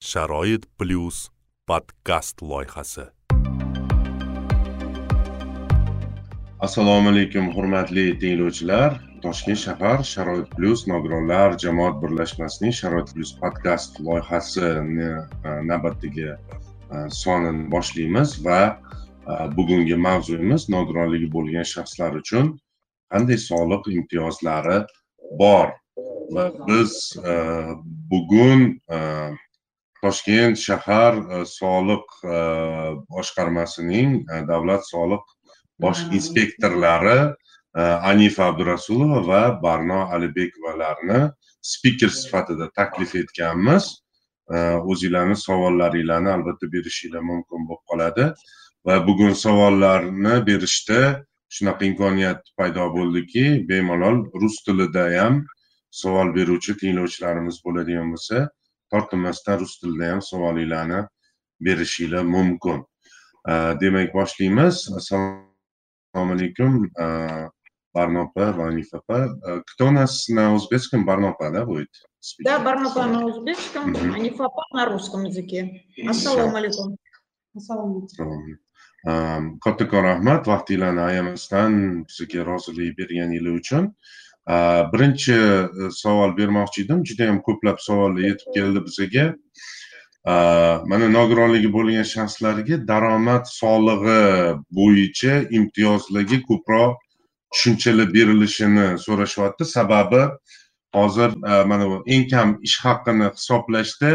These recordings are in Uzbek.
sharoit plyus podkast loyihasi. Assalomu alaykum hurmatli tinglovchilar. Toshkent shahar sharoit plyus nogironlar jamoat birlashmasining sharoit plyus podkast loyihasini e, navbatdagi e, sonini boshlaymiz va e, bugungi mavzuyimiz nogironligi bo'lgan shaxslar uchun qanday soliq imtiyozlari bor? Va biz bugun toshkent shahar e, soliq e, boshqarmasining e, davlat soliq bosh inspektorlari anifa abdurasulova va barno alibekovalarni spiker sifatida taklif etganmiz. O'zinglarni savollaringlarni albatta berishinglar mumkin bo'lib qoladi. Va bugun savollarni berishda shunaqa imkoniyat paydo bo'ldiki bemalol rus tilida ham savol beruvchi tinglovchilarimiz bo'ladigan bo'lsa tortinmasdan rus tilida ham savolinglarni berishinglar mumkin. Demak boshlaymiz. Assalomu alaykum barnopa va anifa opa. Кто у нас на узбекском барнопа да будет да барнопа на узбекском анифа на русском языке assalomu alaykum. Assalomu kattakon rahmat vaqtinglarni ayamasdan bizga rozilik berganinglar uchun Э, birinchi э, savol bermoqchi edim. Juda yam ko'plab savollar yetib keldi bizaga э, mana nogironligi bo'lgan shaxslarga daromad solig'i bo'yicha imtiyozlarga ko'proq tushunchalar berilishini so'rashyapti. Sababi hozir e, mana bu eng kam ish haqini hisoblashda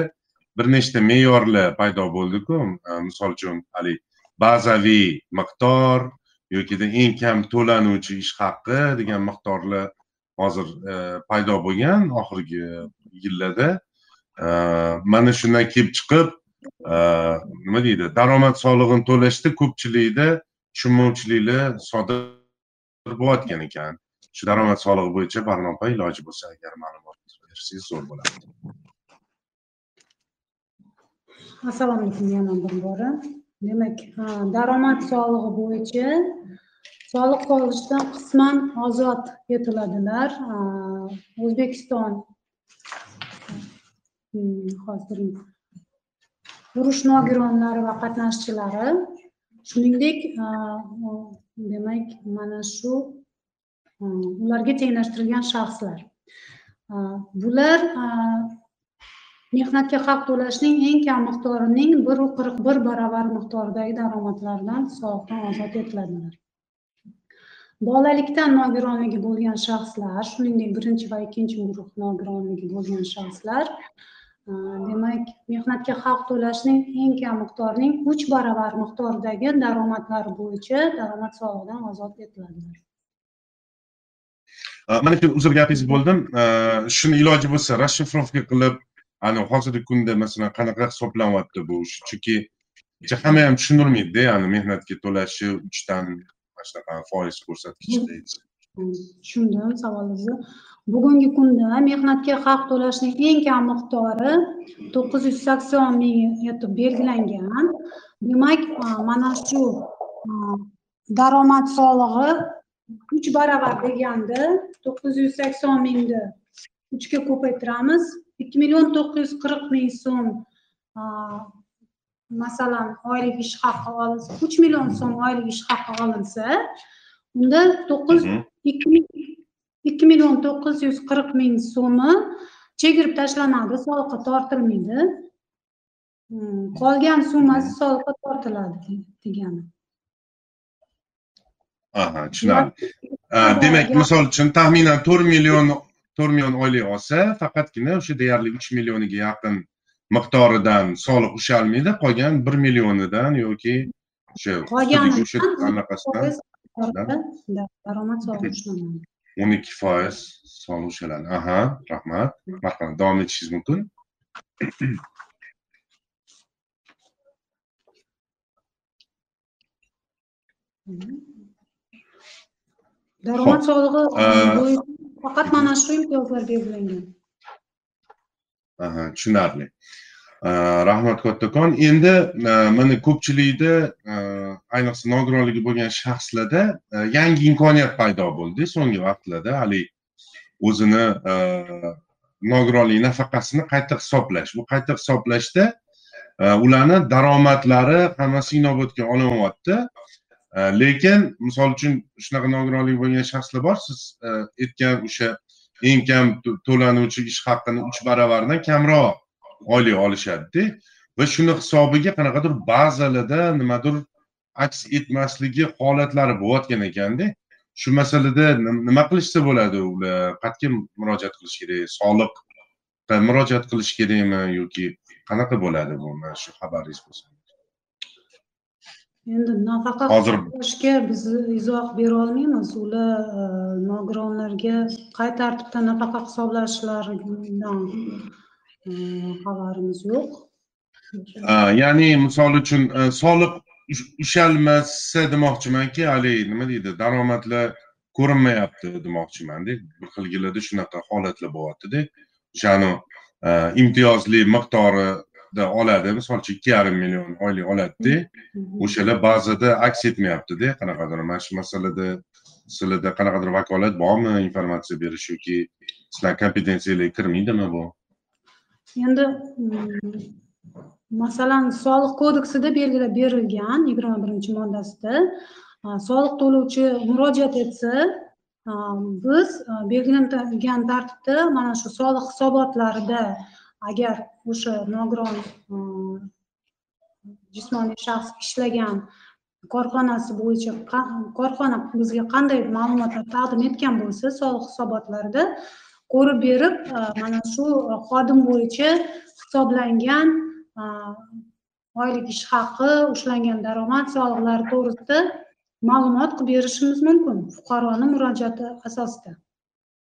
bir nechta me'yorlar paydo bo'ldiku. E, misol uchun haligi bazaviy miqdor yokida eng kam to'lanuvchi ish haqi degan miqdorlar hozir e, paydo bo'lgan oxirgi yillarda e, mana shundan kelib chiqib e, nima deydi daromad solig'ini to'lashda ko'pchilikda tushunmovchiliklar sodir bo'layotgan ekan. Shu daromad solig'i bo'yicha barnopa iloji bo'lsa agar ma'lumot bersangiz zo'r bo'ladi assalomu alaykum yana bir bora. Demak daromad solig'i bo'yicha soliq solishdan qisman ozod etiladilar. O'zbekiston. Hmm, hozir urush nogironlari va qatnashchilari. Shuningdek demak mana shu ularga tenglashtirilgan shaxslar. Bular mehnatga haq to'lashning eng kam miqdorining bir qirq bir barobar miqdoridagi daromadlaridan soliqdan ozod etiladilar. Bolalikdan nogironligi bo'lgan shaxslar shuningdek birinchi va ikkinchi guruh nogironligi bo'lgan shaxslar e, demak mehnatga haq to'lashning eng kam miqdorining uch barobar miqdoridagi daromadlari bo'yicha daromad solig'idan ozod etiladilar e, mana shu uzr gapingizni bo'ldim. E, shuni iloji bo'lsa расшифровка qilib ani hozirgi kunda masalan qanaqa hisoblanyapti bu chunki hamma ham tushunolmaydida ya'ni mehnatga to'lashi uchdan shunaqa foiz ko'rsatkichda tushundim savolingizni bugungi kunda mehnatga haq to'lashning eng kam miqdori to'qqiz yuz sakson ming etib belgilangan. Demak e, mana shu e, daromad solig'i uch baravar deganda to'qqiz yuz sakson mingni uchga ko'paytiramiz. ikki million to'qqiz yuz qirq ming so'm e, masalan oylik ish haqi olinsa uch million so'm oylik ish haqi olinsa unda to'qqiz ikki million to'qqiz yuz qirq ming so'mi chegirib tashlanadi soliqqa tortilmaydi. Qolgan summasi soliqqa tortiladi degani. Aha tushunarli. Demak misol uchun taxminan to'rt million to'rt million oylik olsa faqatgina o'sha deyarli uch millioniga yaqin miqdoridan soliq ushalmaydi qolgan bir millionidan yoki o'sha qolgan o'sha anaqasidan daromad solig'i ushlanadi o'n ikki foiz soliq ushaladi. Aha rahmat. Marhamat davom etishingiz mumkin. Daromad solig'i faqat mana shu imtiyozlar belgilangan tushunarli. Э, Rahmat kattakon endi э, mana ko'pchilikda э, ayniqsa nogironligi bo'lgan shaxslarda e, yangi imkoniyat paydo bo'ldi. So'nggi vaqtlarda haligi o'zini e, nogironlik nafaqasini qayta hisoblash. Bu qayta hisoblashda e, ularni daromadlari hammasi inobatga olinyapti lekin misol uchun shunaqa nogironligi bo'lgan shaxslar bor. Siz aytgan o'sha eng kam to'lanuvchi ish haqini uch baravaridan kamroq oylik olishadida va shuni hisobiga qanaqadir bazalarda nimadir aks etmasligi holatlari bo'layotgan ekanda shu masalada nima qilishsa bo'ladi ular? Qayerga murojaat qilish kerak? Soliqqa murojaat qilish kerakmi yoki qanaqa bo'ladi bu? Mana shu xabaringiz bo'lsa endi nafaqa Hozir- hisoblashga biz izoh bera olmaymiz. Ular e, nogironlarga qay tartibda nafaqa hisoblashlaridan e, xabarimiz yo'q. Ya'ni misol uchun e, soliq ush- ushalmasa demoqchimanki haligi nima deydi daromadlar ko'rinmayapti demoqchimanda bir xilgilarda shunaqa holatlar bo'lyaptida o'shani imtiyozli miqdorida oladi misol uchun ikki yarim million oylik oladida. O'shalar ba'zida aks etmayaptida qanaqadir mana shu masalada sizlarda qanaqadir vakolat bormi informatsiya berish yoki sizlar kompetensiyalarga kirmaydimi bu? Endi masalan soliq kodeksida belgilab berilgan yigirma birinchi moddasida soliq to'lovchi murojaat etsa biz belgilangan tartibda mana shu soliq hisobotlarida agar o'sha nogiron e, jismoniy shaxs ishlagan korxonasi bo'yicha korxona bizga qanday ma'lumotlar taqdim etgan bo'lsa soliq hisobotlarida ko'rib berib e, mana shu xodim bo'yicha hisoblangan e, oylik ish haqi ushlangan daromad soliqlari to'g'risida ma'lumot qilib berishimiz mumkin fuqaroni murojaati asosida.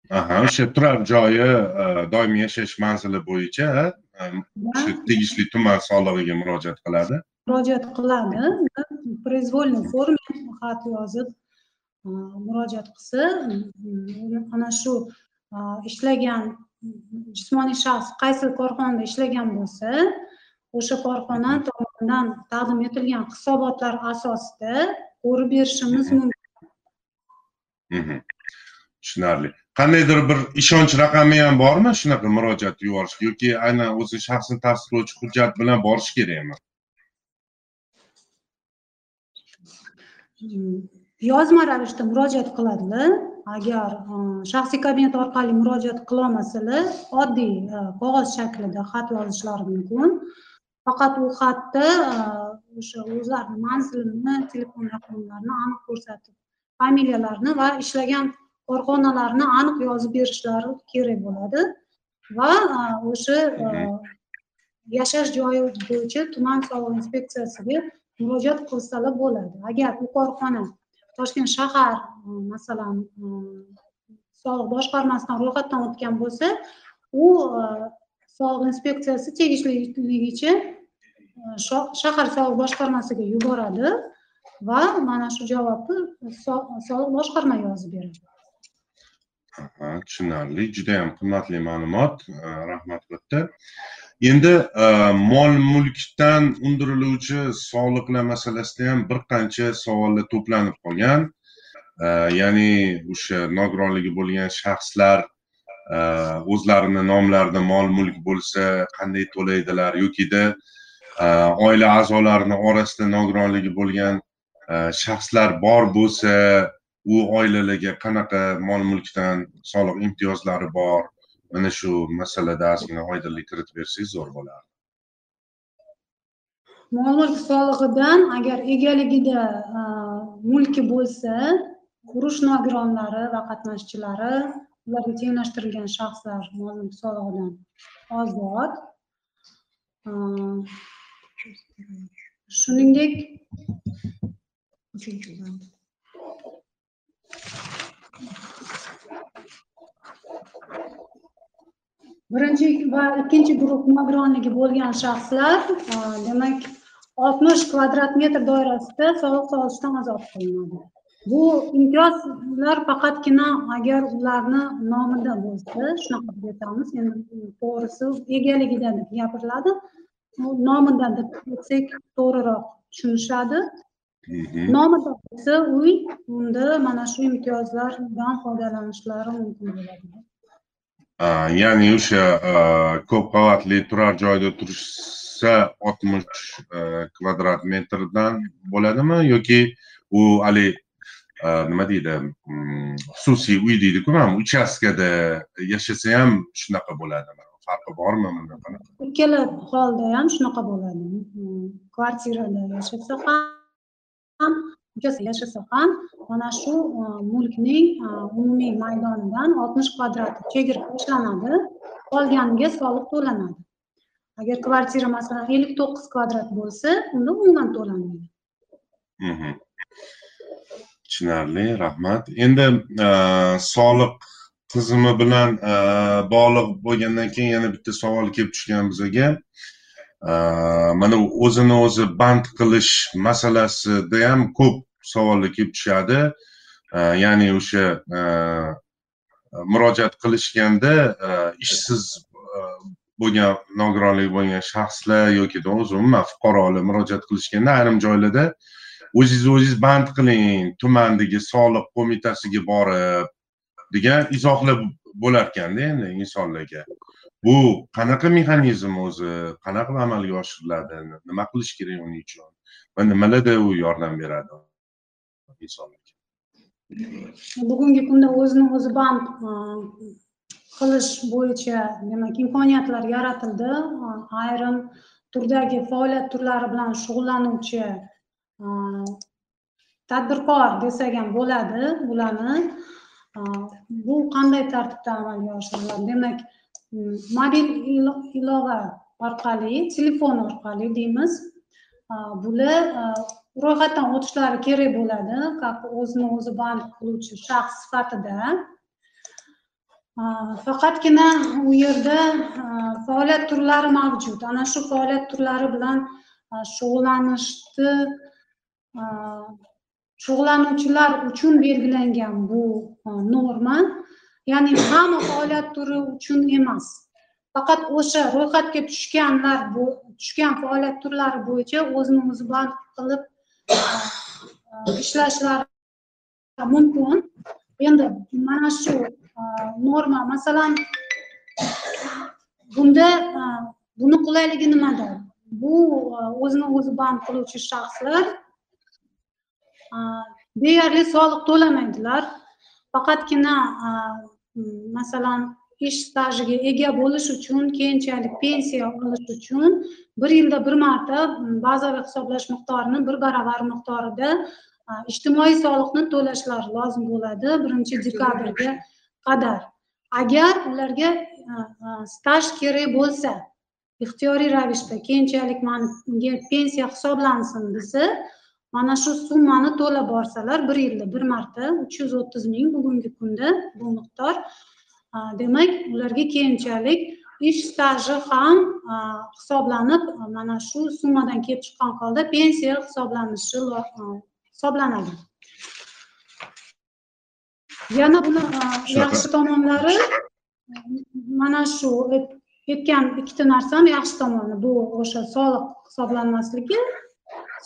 Aha o'sha turar joyi e, doimiy yashash manzili bo'yicha e, o'sha tegishli tuman solig'iga murojaat qiladi murojaat qiladi произвольный forma xat yozib a, murojaat qilsa ana shu ishlagan jismoniy shaxs qaysi korxonada ishlagan bo'lsa o'sha korxona tomonidan taqdim etilgan hisobotlar asosida ko'rib berishimiz mumkin Mhm. tushunarli qandaydir bir ishonch raqami ham bormi? Shunaqa murojaat yuborish yoki aynan o'zi shaxsni tasdiqlovchi hujjat bilan borish kerakmi? Yozma ravishda murojaat qiladilar. Agar e, shaxsiy kabinet orqali murojaat qilolmasalar oddiy e, qog'oz shaklida xat yozishlari mumkin. Faqat u xatda e, o'sha o'zlarini manzilini telefon raqamlarini aniq ko'rsatib familiyalarini va ishlagan korxonalarni aniq yozib berishlari kerak bo'ladi. Va a, o'sha a, yashash joyi bo'yicha tuman soliq inspeksiyasiga murojaat qilsalar bo'ladi. Agar u korxona toshkent shahar e, masalan e, soliq boshqarmasidan ro'yxatdan o'tgan bo'lsa u e, soliq inspeksiyasi tegishligicha e, sho- shahar soliq boshqarmasiga yuboradi va mana shu javobni so- soliq boshqarma yozib beradi tushunarli. Juda ham qimmatli ma'lumot e, rahmat bitta endi e, mol mulkdan undiriluvchi soliqlar masalasida ham bir qancha savollar to'planib qolgan. E, ya'ni o'sha nogironligi bo'lgan shaxslar o'zlarini nomlarida mol mulk bo'lsa qanday to'laydilar yokida oila a'zolarini orasida nogironligi bo'lgan shaxslar bor bo'lsa u oilalarga qanaqa mol mulkdan soliq imtiyozlari bor? Mana shu masalada ozgina oydinlik kiritib bersangiz zo'r bo'lardi. Mol mulk solig'idan agar egaligida mulki bo'lsa urush nogironlari va qatnashchilari ularga tenglashtirilgan shaxslar mol mulk solig'idan ozod. Shuningdek birinchi va ikkinchi guruh nogironligi bo'lgan shaxslar a, demak oltmish kvadrat metr doirasida soliq solishdan ozod qilinadi. Bu imtiyozlar faqatgina agar ularni nomida bo'lsa shunaqa deb aytamiz endi to'g'risi egaligida deb gapiriladi nomida deb aytsak to'g'riroq tushunishadi. Mhm. nomida bo'lsa uy unda mana shu imtiyozlardan foydalanishlari mumkin bo'ladi ya'ni o'sha ko'p qavatli turar joyda turishsa oltmish a, kvadrat metrdan bo'ladimi yoki u haligi nima deydi xususiy uy deydiku mana uchastkada yashasa ham shunaqa bo'ladimi farqi bormi bunaqa ikkala holda ham shunaqa bo'ladi kvartirada yashasa ham uchastkada yashasa ham mana shu e, mulkning e, umumiy maydonidan oltmish kvadrat chegirib tashlanadi qolganiga soliq to'lanadi. Agar kvartira masalan ellik to'qqiz kvadrat bo'lsa unda umuman to'lanmaydi. Mhm. tushunarli rahmat. Endi e, soliq tizimi bilan bog'liq bo'lgandan keyin yana bitta savol kelib tushgan bizaga mana o'zini o'zi band qilish masalasida ham ko'p. Savollar kelib tushadi e, ya'ni o'sha e, murojaat qilishganda e, ishsiz bo'lgan nogironligi bo'lgan shaxslar yoki o'zi umuman fuqarolar murojaat qilishganda ayrim joylarda o'zingizni o'zingiz band qiling tumandagi soliq qo'mitasiga borib degan izohlar bo'larkanda endi insonlarga. Bu qanaqa mexanizm o'zi? Qanaqa qilib amalga oshiriladi? Nima qilish kerak uning uchun? Va nimalarda u yordam beradi? Insonlarga bugungi kunda o'zini o'zi band qilish bo'yicha demak imkoniyatlar yaratildi ayrim turdagi faoliyat turlari bilan shug'ullanuvchi tadbirkor desak ham bo'ladi bularni bu qanday tartibda amalga oshiriladi demak mobil ilova orqali telefon orqali deymiz Uh, bular ro'yxatdan o'tishlari kerak bo'ladi как o'zini o'zi band qiluvchi shaxs sifatida. Faqatgina u yerda faoliyat turlari mavjud. Ana shu faoliyat turlari bilan shug'ullanishni shug'ullanuvchilar uchun belgilangan bu norma ya'ni hamma faoliyat turi uchun emas. Faqat o'sha ro'yxatga tushganlar bu tushgan faoliyat turlari bo'yicha o'zini o'zi band qilib ishlashlari mumkin endi mana shu norma masalan bunda buni qulayligi nimada bu o'zini o'zi band qiluvchi shaxslar deyarli soliq to'lamaydilar faqatgina masalan ish stajiga ega bo'lish uchun keyinchalik pensiya olish uchun bir yilda bir marta bazaviy hisoblash miqdorini bir baravar miqdorida ijtimoiy soliqni to'lashlari lozim bo'ladi birinchi dekabrga qadar. Agar ularga staj kerak bo'lsa ixtiyoriy ravishda keyinchalik menga pensiya hisoblansin desa mana shu summani to'lab borsalar bir yilda bir marta uch yuz o'ttiz ming bugungi kunda bu miqdor demak ularga keyinchalik ish staji ham hisoblanib mana shu summadan kelib chiqqan holda pensiya hisoblanishi hisoblanadi. Yana buni yaxshi tomonlari mana shu ayt- aytgan ikkita narsa ham yaxshi tomoni. Bu o'sha soliq hisoblanmasligi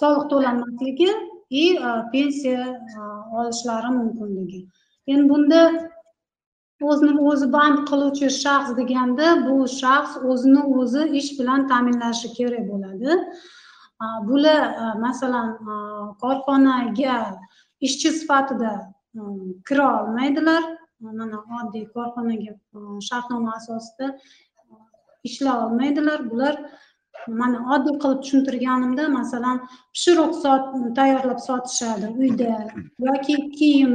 soliq to'lanmasligi и pensiya olishlari mumkinligi. Endi bunda o'zini o'zi band qiluvchi shaxs deganda bu shaxs o'zini o'zi ish bilan ta'minlashi kerak bo'ladi. Bular masalan korxonaga ishchi sifatida kira olmaydilar. Mana oddiy korxonaga shartnoma asosida ishlay olmaydilar. Bular mana oddiy qilib tushuntirganimda masalan pishiriq sot tayyorlab sotishadi uyda yoki kiyim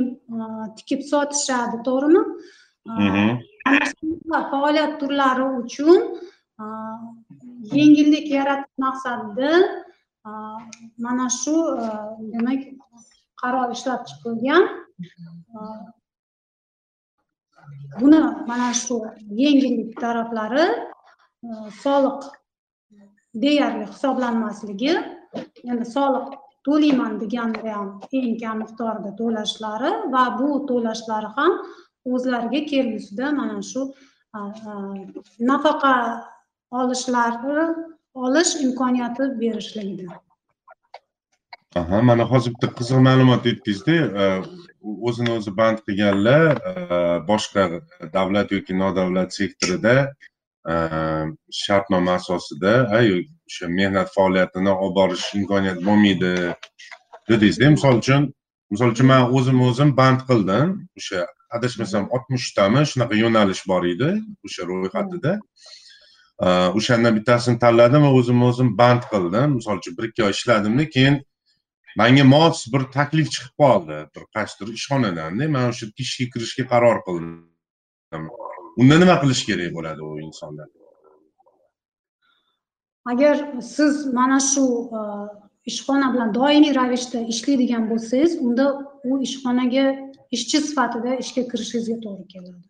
tikib sotishadi to'g'rimi? A, Mhm. ana faoliyat turlari uchun yengillik yaratish maqsadida mana shu demak qaror ishlab chiqilgan buni mana shu yengillik taraflari soliq deyarli hisoblanmasligi endi soliq to'layman deganda ham eng kam miqdorda to'lashlari va bu to'lashlari ham o'zlariga kelgusida mana shu nafaqa olishlari olish imkoniyati berishligida aha mana hozir bitta qiziq ma'lumot aytdingizda o'zini o'zi band qilganlar boshqa davlat yoki nodavlat sektorida shartnoma asosida o'sha mehnat faoliyatini olib borish imkoniyati bo'lmaydi dedingizda. Misol uchun misol uchun man o'zim o'zim band qildim o'sha adashmasam oltmishtami shunaqa yo'nalish bor edi o'sha ro'yxatida o'shandan bittasini tanladim va o'zim o'zim band qildim. Misol uchun bir ikki oy ishladimda keyin manga mos bir taklif chiqib qoldi. Bir qaysidir ishxonadanda man o'sha ishga kirishga qaror qildim. Unda nima qilish kerak bo'ladi u insonlar agar siz mana shu ishxona bilan doimiy ravishda ishlaydigan bo'lsangiz unda u ishxonaga ishchi sifatida ishga kirishingizga to'g'ri keladi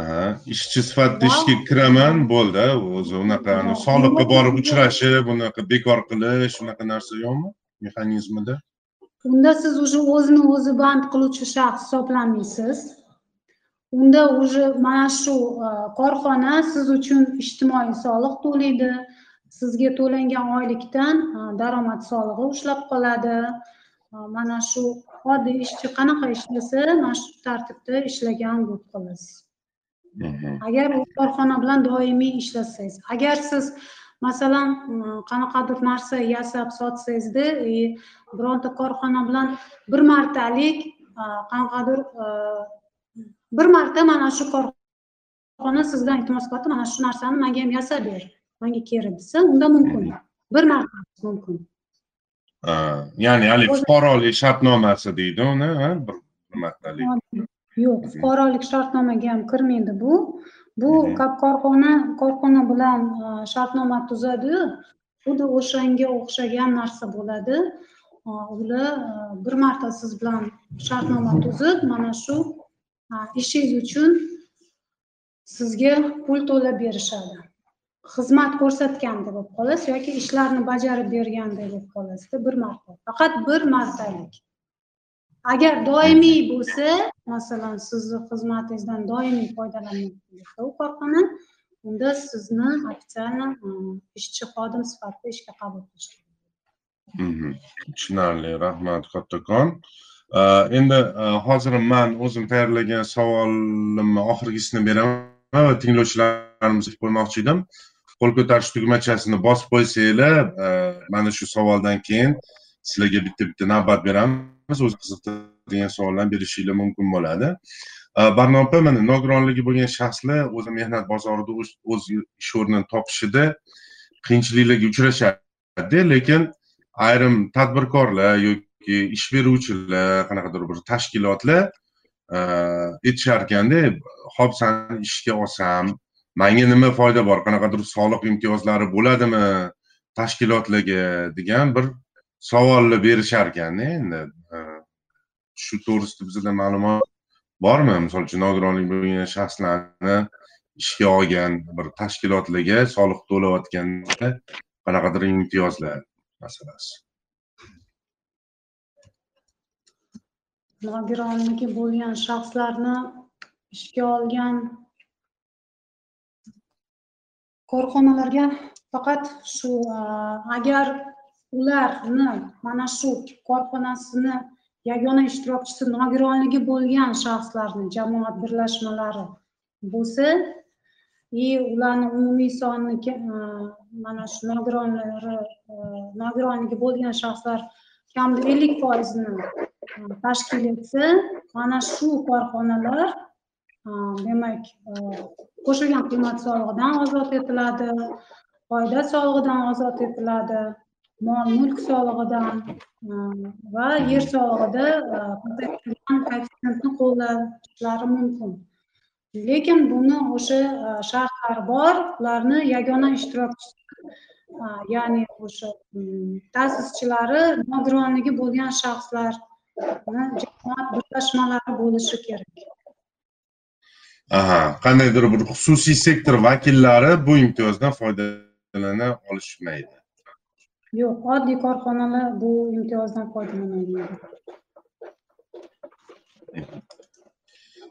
aha ishchi sifatida ishga kiraman bo'ldi o'zi unaqa soliqqa borib uchrashib unaqa bekor qilish unaqa narsa yo'qmi mexanizmida unda siz уже o'zini o'zi band qiluvchi shaxs hisoblanmaysiz. Unda уже mana shu e, korxona siz uchun ijtimoiy soliq to'laydi. Sizga to'langan oylikdan e, daromad solig'i ushlab qoladi. E, mana shu oddiy ishchi qanaqa ishlasa mana shu tartibda ishlagan bo'lib qolasiz. Agar korxona bilan doimiy ishlasangiz agar siz masalan qanaqadir narsa yasab sotsangizda и bironta korxona bilan bir martalik qanaqadir bir marta mana shu korxona sizdan iltimos qilyapti mana shu narsani manga ham yasab ber manga kerak desa unda mumkin. Bir marta mumkin ya'ni haligi fuqarolik shartnomasi deydi uni bir martalik yo'q fuqarolik shartnomaga ham kirmaydi bu. Bu korxona korxona bilan shartnoma tuzadiyu xuddi o'shanga o'xshagan narsa bo'ladi ular bir marta siz bilan shartnoma tuzib mana shu ishingiz uchun sizga pul to'lab berishadi xizmat ko'rsatganda bo'lib qolasiz yoki ishlarni bajarib berganda bo'lib qolasizda bir marta faqat bir martalik. Agar doimiy bo'lsa masalan sizni xizmatingizdan doimiy foydalanmoqda u korxona unda sizni официально e, ishchi xodim sifatida ishga qabul qilish mhm. tushunarli rahmat kattakon. E, endi e, hozir man o'zim tayyorlagan savolimni oxirgisini beraman va tinglovchilarimizga qo'ymoqchi edim. Qo'l ko'tarish tugmachasini bosib qo'ysanglar e, mana shu savoldan keyin sizlarga bitta bitta navbat beramiz. O'z qiziqtiradigan savollarni berishinglar mumkin bo'ladi. E, Barno opa mana nogironligi bo'lgan shaxslar o'zi mehnat bozorida o'z ish o'rnini topishida qiyinchiliklarga uchrashadi lekin ayrim tadbirkorlar yoki ish beruvchilar qanaqadir bir tashkilotlar e, aytisharkanda hop sani ishga olsam manga nima foyda bor? Qanaqadir soliq imtiyozlari bo'ladimi tashkilotlarga degan bir savolni berisharkanda endi. Shu to'g'risida bizda ma'lumot bormi? Misol uchun nogironligi bo'lgan shaxslarni ishga olgan bir tashkilotlarga soliq to'layotganda qanaqadir imtiyozlar masalasi. Nogironligi bo'lgan shaxslarni ishga olgan korxonalarga faqat shu e, agar ularni mana shu korxonasini yagona ishtirokchisi nogironligi bo'lgan shaxslarni jamoat birlashmalari bo'lsa и ularni umumiy soni e, mana shu nogironlari e, nogironligi bo'lgan shaxslar kamida ellik foizini tashkil etsa mana shu korxonalar demak э, qo'shilgan qiymat solig'idan ozod etiladi foyda solig'idan ozod etiladi mol mulk solig'idan va yer solig'ida э, koeffitsiyentni qo'llashlari mumkin. Lekin buni o'sha э, shartlari bor ularni yagona ishtirokchisi ya'ni o'sha ta'sischilari nogironligi bo'lgan shaxslarni jamoat birlashmalari bo'lishi kerak. Aha. Qandaydir bir xususiy sektor vakillari bu imtiyozdan foydalana olishmaydi. Yo'q oddiy korxonalar bu imtiyozdan foydalanolmaydi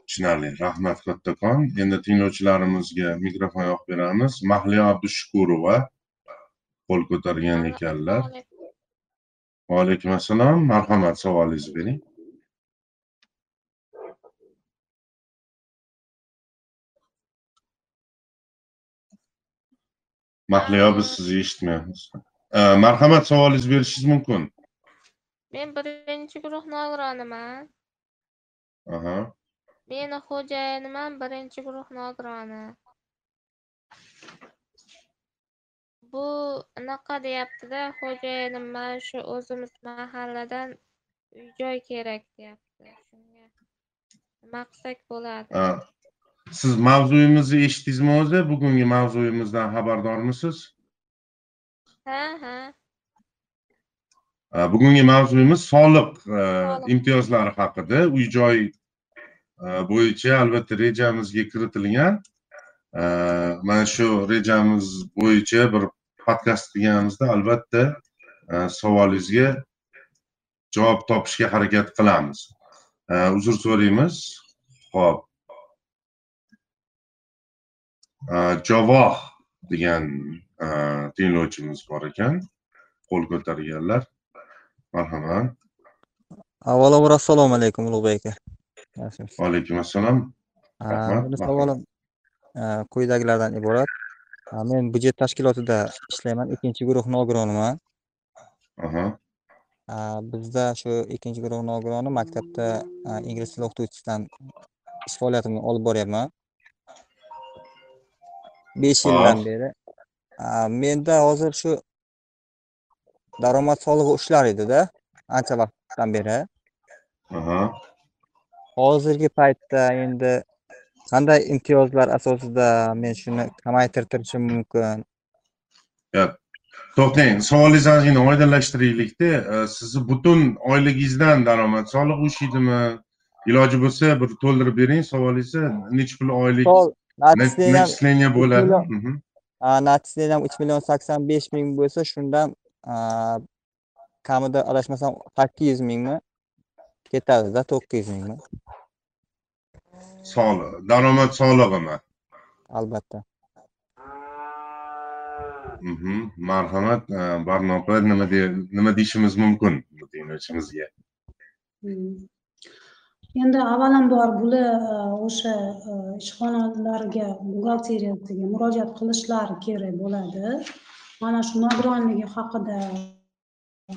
tushunarli. Rahmat kattakon. Endi tinglovchilarimizga mikrofon yoqib beramiz. Mahliyo abdushukurova qo'l ko'targan ekanlar. Vaalaykum assalom marhamat savolingizni bering mahliyo biz sizni eshitmayapmiz marhamat savolingizni berishingiz mumkin Men birinchi guruh nogironiman. aha Meni xo'jayinim ham birinchi guruh nogironi. Bu anaqa deyapti-da, xo'jayinim mana shu o'zimiz mahalladan uy-joy kerak deyapti. Shunga nima qilsak bo'ladi? Siz mavzuyimizni eshitdingizmi o'zi? Bugungi mavzuyimizdan xabardormisiz? Ha, ha. Bugungi mavzuyimiz soliq e, Soliq. imtiyozlari haqida. Uy joy e, bo'yicha albatta rejamizga kiritilgan. E, mana shu rejamiz bo'yicha bir podkast qilganimizda albatta savolingizga javob topishga harakat qilamiz. Uzr so'raymiz. Ho'p javoh degan e, tinglovchimiz bor ekan. Qo'l ko'targanlar. Marhamat. Avvalambor assalomu alaykum Ulug'bek aka. Vaalaykum assalom Meni savolim quyidagilardan iborat. Men budjet tashkilotida ishlayman, ikkinchi guruh nogironiman. Bizda shu ikkinchi guruh nogironi maktabda ingliz tili o'qituvchisidan ish faoliyatimni olib boryapman. 5 yildan beri. Menda hozir shu daromad solig'i ushlar edi-da, ancha vaqtdan beri. Hozirgi paytda endi qanday imtiyozlar asosida men shuni kamaytirtirishim mumkin? to'xtang savolingizni ozgina oydinlashtiraylikda E, sizni butun oyligingizdan daromad solig'i ushaydimi iloji bo'lsa bir to'ldirib bering savolingizni necha pul oylik Начисление bo'ladi ham 3 million 85 ming bo'lsa, shundan kamida adashmasam 800 mingmi ketadi-da, 900 mingmi? soliq daromad solig'imi Albatta. Mhm. marhamat E, barnopa nima de nima deyishimiz mumkin tinglovchimizga. Endi avvalambor bular e, o'sha e, ishxonalarga buxgalteriyasiga murojaat qilishlari kerak bo'ladi. Mana shu nogironligi haqida e,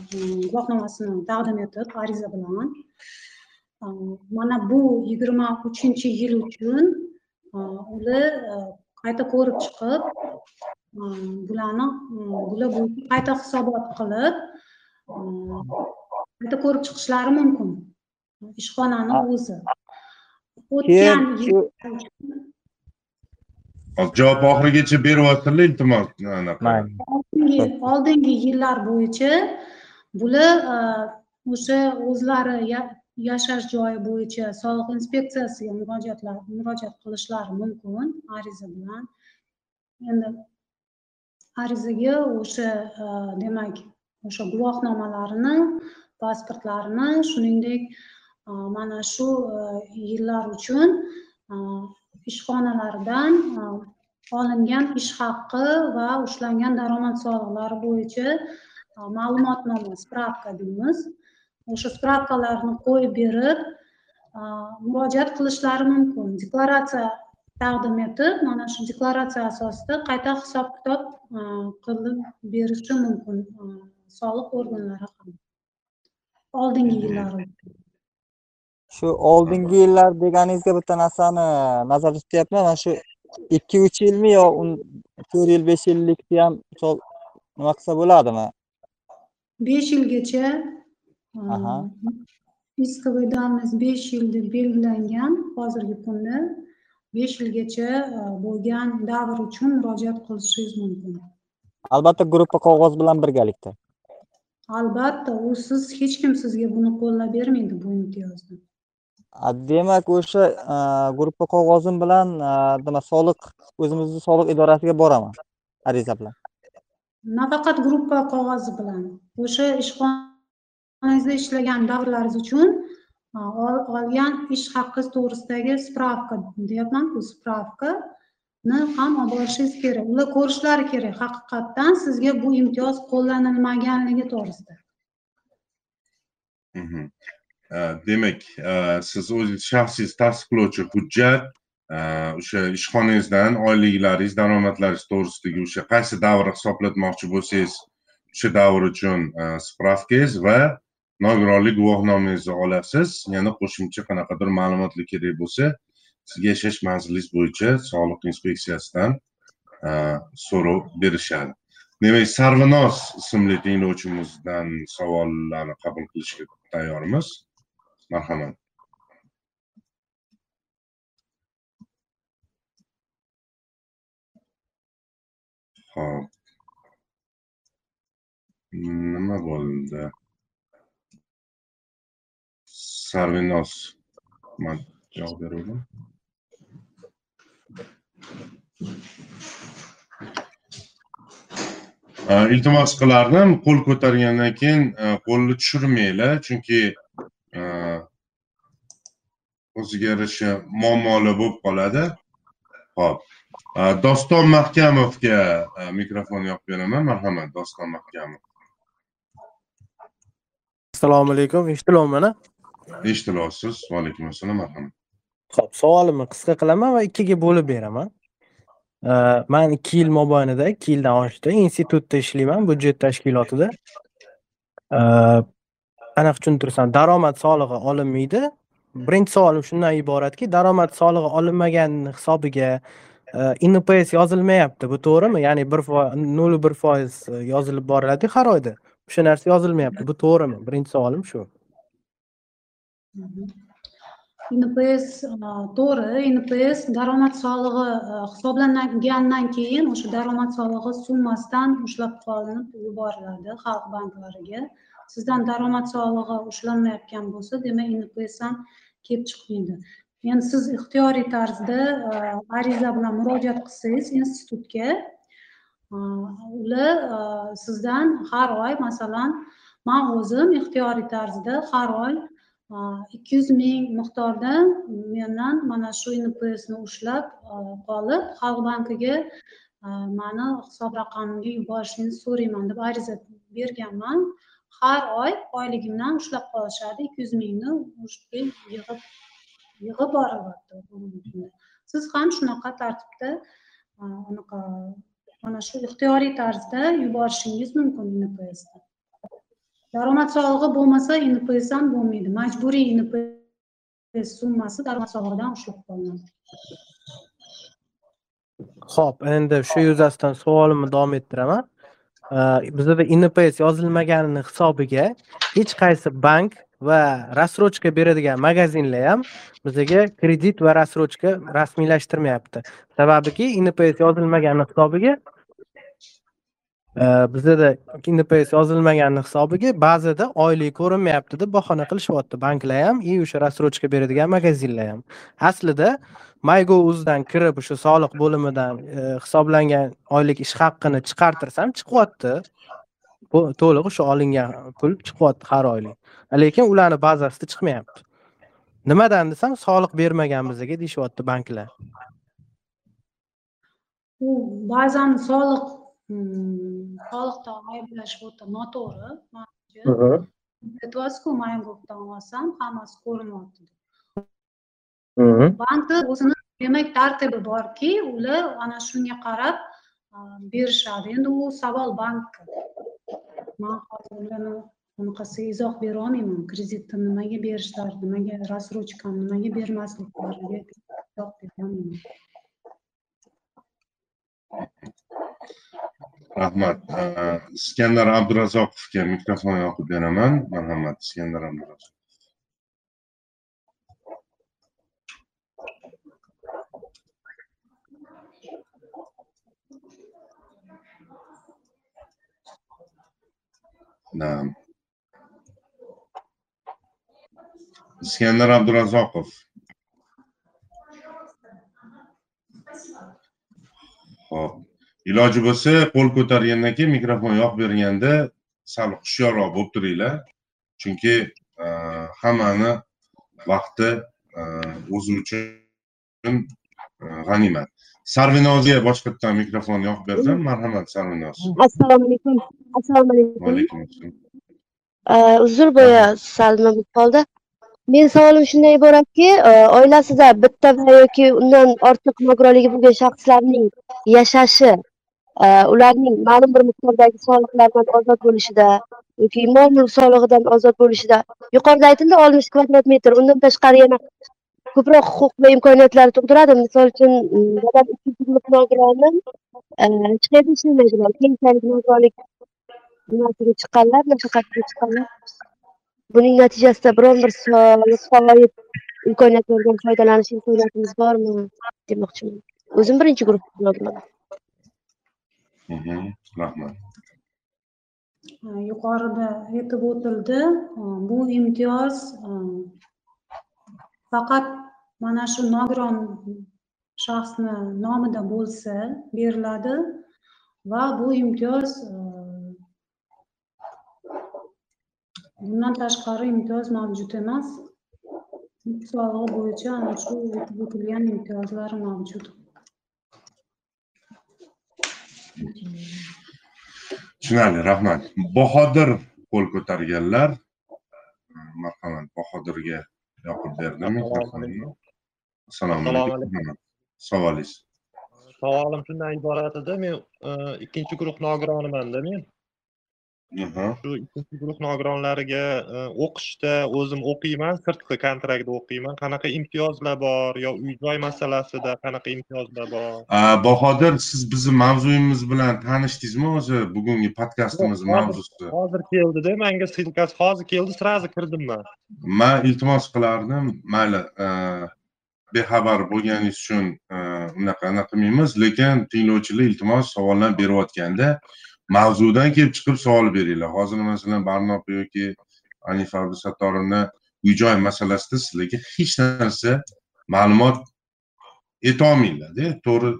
guvohnomasini taqdim etib ariza bilan. Mana bu yigirma uchinchi yil uchun ular qayta ko'rib chiqib bularni bular bo'yicha qayta hisobot qilib qayta ko'rib chiqishlari mumkin ishxonani A- o'zi. Keyin o'tgan javob oxirigacha beryapsizlar iltimos. Oldingi oldingi yillar bo'yicha bular e, o'sha o'zlari ya- yashash joyi bo'yicha soliq inspeksiyasiga murojaatlar murojaat qilishlari mumkin. Ariza bilan. Endi arizaga o'sha e, demak o'sha guvohnomalarini pasportlarini shuningdek mana shu e, yillar uchun e, ishxonalaridan e, olingan ish haqqi va ushlangan daromad solig'lari bo'yicha ma'lumotnoma spravka deymiz. O'sha spravkalarni qo'yib berib murojaat qilishlari mumkin. Deklaratsiya taqdim etib mana shu deklaratsiya asosida qayta hisob kitob qilib berishi mumkin soliq organlari ham. Oldingi yillar Shu oldingi yillar deganingizga bitta narsani nazarda tutyapman. Mana shu 2-3 yilmi yo 4 yil, 5 yillikni ham misol nima qilsa bo'ladimi? besh yilgacha iskv давность besh yil deb belgilangan hozirgi kunda besh yilgacha e, bo'lgan davr uchun murojaat qilishingiz mumkin Albatta gruppa qog'oz bilan birgalikda. albatta u siz hech kim sizga buni qo'llab bermaydi bu imtiyozni Demak, o'sha a, gruppa qog'ozim bilan a, nima soliq o'zimizni soliq idorasiga boraman ariza bilan. nafaqat gruppa qog'ozi bilan o'sha ishxonangizda ishlagan davrlaringiz uchun ol- olgan ish haqqi to'g'risidagi spravka deyapman bu spravkani ham olib borishingiz kerak ular ko'rishlari kerak haqiqatdan sizga bu imtiyoz qo'llanilmaganligi to'g'risida Mhm. E, demak e, siz o'zingiz shaxsiy tasdiqlovchi hujjat e, o'sha ishxonangizdan oyliklaringiz daromadlaringiz to'g'risidagi o'sha qaysi davrni hisoblatmoqchi bo'lsangiz o'sha davr uchun e, spravkangiz va nogironlik guvohnomangizni olasiz yana qo'shimcha qanaqadir ma'lumotlar kerak bo'lsa sizga yashash manzilingiz bo'yicha soliq inspeksiyasidan so'rov berishadi. Demak sarvinoz ismli tinglovchimizdan savollarni qabul qilishga tayyormiz. Marhamat Ha. nima bo'ldi? Sarvinoz man javob beruvdim. Iltimos qilardim qo'l ko'targandan keyin e, qo'lni tushirmanglar chunki o'ziga yarasha muammolar bo'lib qoladi. Ho'p doston mahkamovga mikrofon yoqib beraman. Marhamat doston mahkamov. Assalomu alaykum. Eshitilyapti mana eshitilyapsiz va alaykum assalom marhamat. Ho'p savolimni qisqa qilaman va ikkiga bo'lib beraman. Man ikki yil mobaynida ikki yildan oshdi. Institutda ishlayman byudjet tashkilotida. Anaqa tushuntirsam daromad solig'i olinmaydi birinchi savolim shundan iboratki daromad solig'i olinmaganini hisobiga inps yozilmayapti. Bu to'g'rimi? Ya'ni bir nol bir foiz yozilib boriladiku har oyda. O'sha narsa yozilmayapti. Bu to'g'rimi? Birinchi savolim shu. Inps to'g'ri. Inps daromad solig'i hisoblangandan keyin o'sha daromad solig'i summasidan ushlab qolinib yuboriladi xalq banklariga sizdan daromad solig'i ushlanmayotgan bo'lsa demak nps ham kelib chiqmaydi. Endi siz ixtiyoriy tarzda e, ariza bilan murojaat qilsangiz institutga e, ular e, sizdan har oy masalan man o'zim ixtiyoriy tarzda har oy ikki yuz ming miqdorda mendan mana shu npsni ushlab qolib xalq bankiga mani hisob raqamimga yuborishingizni so'rayman deb ariza berganman. Har oy oyligimdan ushlab qolishadi. Ikki yuz mingni yig'ib yig'ib boraverdi siz ham shunaqa tartibda e, anaqa mana shu ixtiyoriy tarzda yuborishingiz mumkin npsga daromad solig'i bo'lmasa nps ham bo'lmaydi. Majburiy nps summasi daromad solig'idan ushlab qolinadi. Ho'p endi shu yuzasidan savolimni davom ettiraman. Э, bizada inps yozilmaganini hisobiga hech qaysi bank va рассрочка beradigan magazinlar ham bizaga kredit va рассрочка rasmiylashtirmayapti. Sababiki inps yozilmagani hisobiga bizada nps yozilmagani hisobiga ba'zida oylik ko'rinmayapti deb bahona qilishyapti banklar ham и o'sha рассрочка beradigan magazinlar ham. Aslida maygo o'zidan kirib o'sha soliq bo'limidan e, hisoblangan oylik ish haqqini chiqartirsam chiqyapti. To'liq o'sha olingan pul chiqyapti har oylik. Lekin ularni bazasida chiqmayapti. Nimadan desam soliq bermagan bizga deyishyapti banklar. U ba'zan soliq soliqda ayblash o'ta noto'g'ri. Aytyapsizku maygovdan olsam hammasi ko'rinyapti. Bankni o'zini demak tartibi borki ular ana shunga qarab berishadi. Endi u savol bankka man hozir ularni bunaqasiga izoh berolmayman kreditni nimaga berishlari nimaga рассрочкani nimaga bermasliklariga izoh berolmayman rahmat iskandar abdurazzoqovga mikrofon yoqib beraman marhamat iskandar abdurazzoqov Naam. Iskandar Abdurazzoqov. Xo'p. Iloji bo'lsa qo'l ko'targandan keyin mikrofon yoqib berganda sal hushyorroq bo'lib turinglar. Chunki hammani vaqti o'zi uchun g'animat. Sarvinozga boshqatdan mikrofon yoqib bersam marhamat sarvinoz. Assalomu alaykum. Assalomu alaykum. Vaalaykum assalom uzr boya sal nima bo'lib qoldi. Men savolim shundan iboratki, e, oilasida bitta va yoki undan ortiq nogironligi bo'lgan shaxslarning yashashi, e, ularning ma'lum bir miqdordagi soliqlardan ozod bo'lishida yoki mol mulk solig'idan ozod bo'lishida yuqorida aytildi oltmish kvadrat metr, undan tashqari yana ko'proq huquq va imkoniyatlar tug'diradi. Misol uchun, mm, dadam ikkinchi e, guruh nogironi, hech qayerda ishlamaydilar. Keyinchalik nogironlik nimasiga chiqqanlar, nafaqasiga chiqqanlar. Buning natijasida biron bir soliq imkoniyatlardan imkoniyatlaridan foydalanish imkoniyatimiz bormi demoqchiman. O'zim birinchi guruh nogironman. Mhm, Rahmat. Yuqorida aytib o'tildi, bu imtiyoz faqat mana shu nogiron shaxsni nomida bo'lsa beriladi va bu imtiyoz bundan tashqari imtiyoz mavjud emas. Mulk bo'yicha ana shu o'tilgan imtiyozlar mavjud. Tushunarli, rahmat. Bahodir qo'l ko'targanlar. Marhamat, Bahodirga yoqib berdim mikrofonni. Assalomu Assalomu alaykum. Savolingiz. Savolim shundan iborat edi. Men e, ikkinchi guruh nogironiman-da men. Shu guruh nogironlariga e, o'qishda o'zim o'qiyman, sirtqi kontraktda o'qiyman. Qanaqa imtiyozlar bor yo uy-joy masalasida qanaqa imtiyozlar bor? Bahodir, siz bizni mavzuyimiz bilan tanishdingizmi o'zi bugungi podkastimiz mavzusi? Hozir keldida, menga ssilkasi hozir keldi, srazi kirdim man. Man iltimos qilardim, mayli, e, bexabar bo'lganingiz uchun e, unaqa anaqa qilmaymiz, lekin tinglovchilar iltimos savollar berayotganda mavzudan kelib chiqib savol beringlar. Hozir masalan Barnopa yoki anifa Abdusattorovna uy-joy masalasida sizlarga hech narsa ma'lumot etolmaydilarda, to'g'ri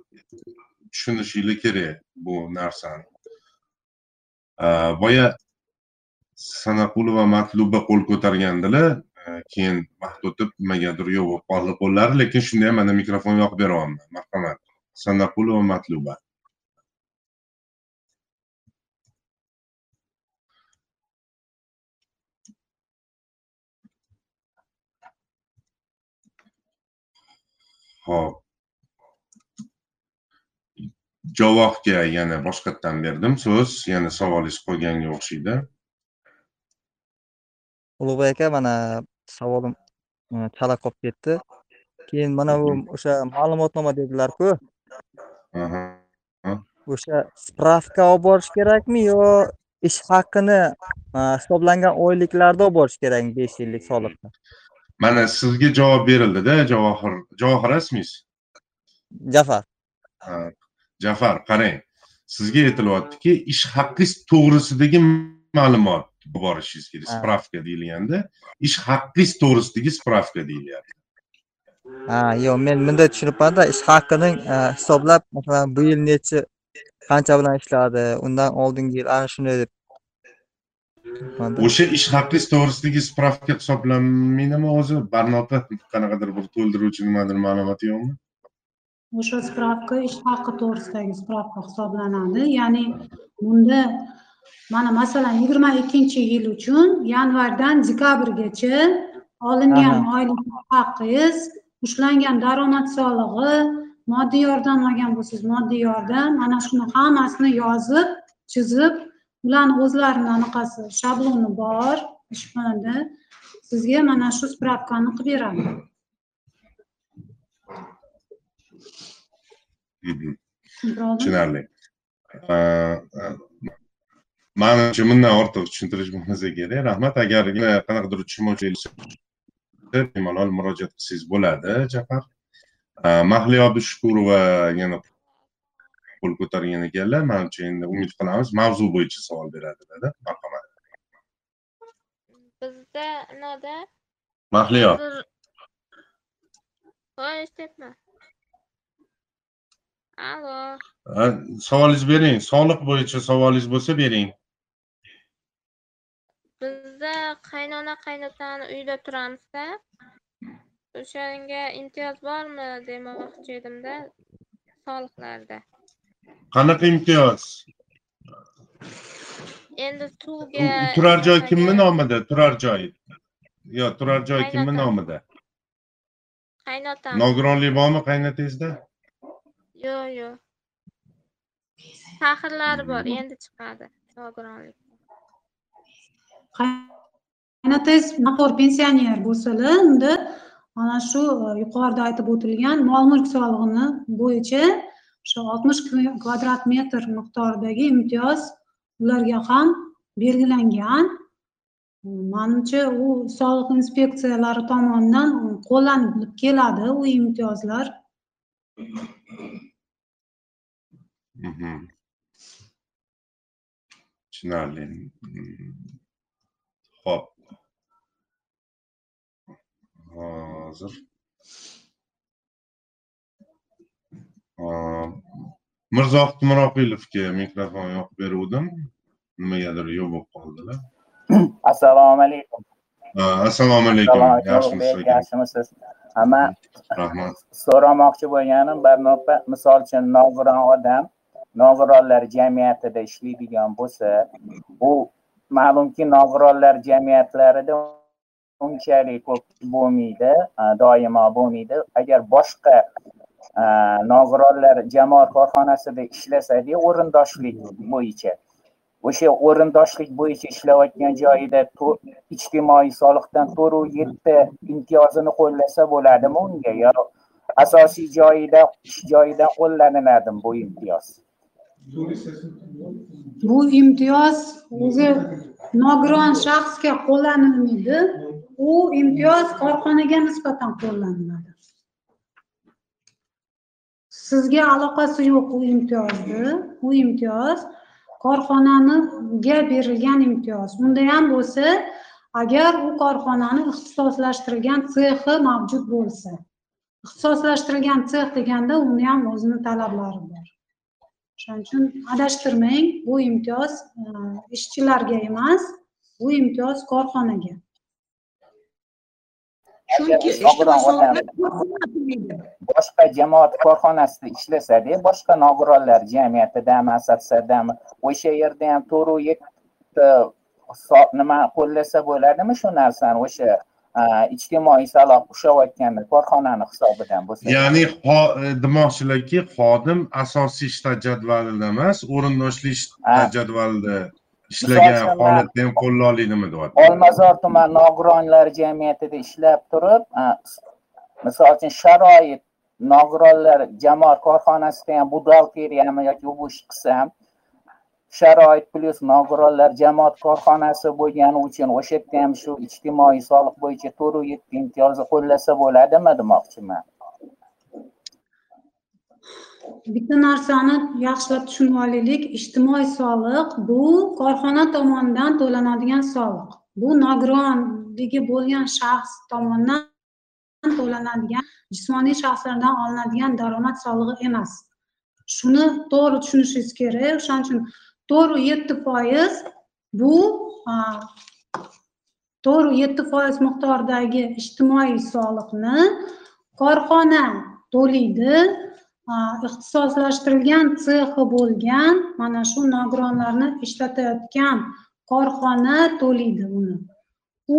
tushunishinglar kerak bu narsani. Boya Sanaqulova Matluba qo'l ko'targandilar. Keyin vaqt o'tib nimagadir yo'q bo'lib qoldi qo'llari, lekin shunda ham mana mikrofon yoqib beryapman. Marhamat. Sanaqulova Matluba. Hop. Javobga yana boshqatdan berdim so'z. Yana savolingiz qolganga o'xshaydi. ulug'bek aka mana savolim e, chala qolib ketdi keyin mana bu o'sha ma'lumotnoma dedilar-ku o'sha spravka olib borish kerakmi yo ish haqini e, hisoblangan oyliklarda olib borish kerakmi besh yillik soliqni Mana sizga javob berildi-da, Javohir. Javohir ismingiz? jafar Jafar, qarang. Sizga aytilyaptiki, ish haqingiz to'g'risidagi ma'lumot olib borishingiz kerak. Spravka deyilganda, ish haqingiz to'g'risidagi spravka deyilyapti. ha yo'q men bunday tushunibmanda ish haqining e, hisoblab masalan bu yil nechi qancha bilan ishladi undan oldingi yil ana shunday deb. O'sha ish haqingiz to'g'risidagi spravka hisoblanmaydimi o'zi? Barnopa qanaqadir bir to'ldiruvchi nimadir ma'lumoti yo'qmi? O'sha spravka ish haqi to'g'risidagi spravka hisoblanadi. Ya'ni bunda mana masalan yigirma ikkinchi yil uchun yanvardan dekabrgacha olingan oylik haqingiz, ushlangan daromad solig'i, moddiy yordam olgan bo'lsangiz moddiy yordam, mana shuni hammasini yozib, chizib, ularni o'zlarini anaqasi shabloni bor ishxonada sizga mana shu spravkani qilib beradi. Tushunarli. Manimcha bundan ortiq tushuntirish bo'lmasa kerak. Rahmat. Agar qanaqadir tushunmovchilik bemalol murojaat qilsangiz bo'ladi, Jafar. Mahliyo Abdushukurova yana qo'l ko'targan ekanlar. Manimcha endi umid qilamiz mavzu bo'yicha savol beradi dedi. Marhamat. Bizda nada Mahliyo, voy eshityapman. Allo, savolingiz bering. Soliq bo'yicha savolingiz bo'lsa bering. bizda qaynona qaynotani uyda turamizda. O'shanga imtiyoz bormi demoqchi edimda soliqlarda. Qanaqa imtiyoz? Endi suvga Turar joy kimni nomida? Turar joy. yo turar joy kimni nomida qaynotam nogironlik bormi qaynotangizda yo'q yo'q faxrlari bor endi chiqadi nogironlik qaynotangiz nafar pensioner bo'lsalar unda mana shu e, yuqorida aytib o'tilgan mol mulk solig'ini bo'yicha o'sha oltmish kvadrat metr miqdoridagi imtiyoz ularga ham belgilangan. Manimcha u soliq inspeksiyalari tomonidan qo'llanilib keladi u imtiyozlar. Mhm. tushunarli. Ho'p. Hozir mirzohid miroqilovga mikrofon yoqib beruvdim nimagadir yo'q bo'lib qoldilar assalomu alaykum assalomu alaykum yaxshimisiz man rahmat so'ramoqchi bo'lganim bir nuqta misol uchun nogiron odam nogironlar jamiyatida ishlaydigan bo'lsa u ma'lumki nogironlar jamiyatlarida unchalik ko'p bo'lmaydi doimo bo'lmaydi agar boshqa Э, nogironlar jamoat korxonasida ishlasada o'rindoshlik bo'yicha. O'sha o'rindoshlik bo'yicha ishlayotgan joyida ijtimoiy soliqdan to'rtu yetti imtiyozini qo'llasa bo'ladimi unga yo asosiy joyida ish joyidan qo'llaniladimi bu imtiyoz? Bu imtiyoz o'zi nogiron shaxsga qo'llanilmaydi. U imtiyoz korxonaga nisbatan qo'llaniladi. Sizga aloqasi yo'q u imtiyozni u imtiyoz korxonaniga berilgan imtiyoz. Unda ham bo'lsa agar u korxonani ixtisoslashtirilgan sexi mavjud bo'lsa ixtisoslashtirilgan sex deganda uni ham o'zini talablari bor. O'shaning uchun adashtirmang bu imtiyoz e, ishchilarga emas bu imtiyoz korxonaga. Chunki boshqa jamoat korxonasida ishlasada boshqa nogironlar jamiyatidami assotsiatsiyadami o'sha yerda ham yetti so- nima qo'llasa bo'ladimi shu narsani o'sha a, ijtimoiy soliq ushlayotganda korxonani hisobidan bo'lsa ya'ni e, demoqchilarki xodim asosiy shtat jadvalida emas o'rindoshli shtat jadvalida ishlagan holatda ham oladimi deyapti olmazor tuman nogironlar jamiyatida ishlab turib s- misol uchun sharoit nogironlar jamoat korxonasida ham buxgalteriyami yoki bu ish qilsam sharoit plyus nogironlar jamoat korxonasi bo'lgani uchun o'sha yerda ham shu ijtimoiy soliq bo'yicha to'rt yetti imtiyozni qo'llasa bo'ladimi demoqchiman bitta narsani yaxshilab tushunib olaylik ijtimoiy soliq bu korxona tomonidan to'lanadigan soliq. Bu nogironligi bo'lgan shaxs tomonidan to'lanadigan jismoniy shaxslardan olinadigan daromad solig'i emas. Shuni to'g'ri tushunishingiz kerak. O'shaning uchun to'rt yetti foiz bu a, to'rt yetti foiz miqdoridagi ijtimoiy soliqni korxona to'laydi. Ixtisoslashtirilgan sexi bo'lgan mana shu nogironlarni ishlatayotgan korxona to'laydi uni.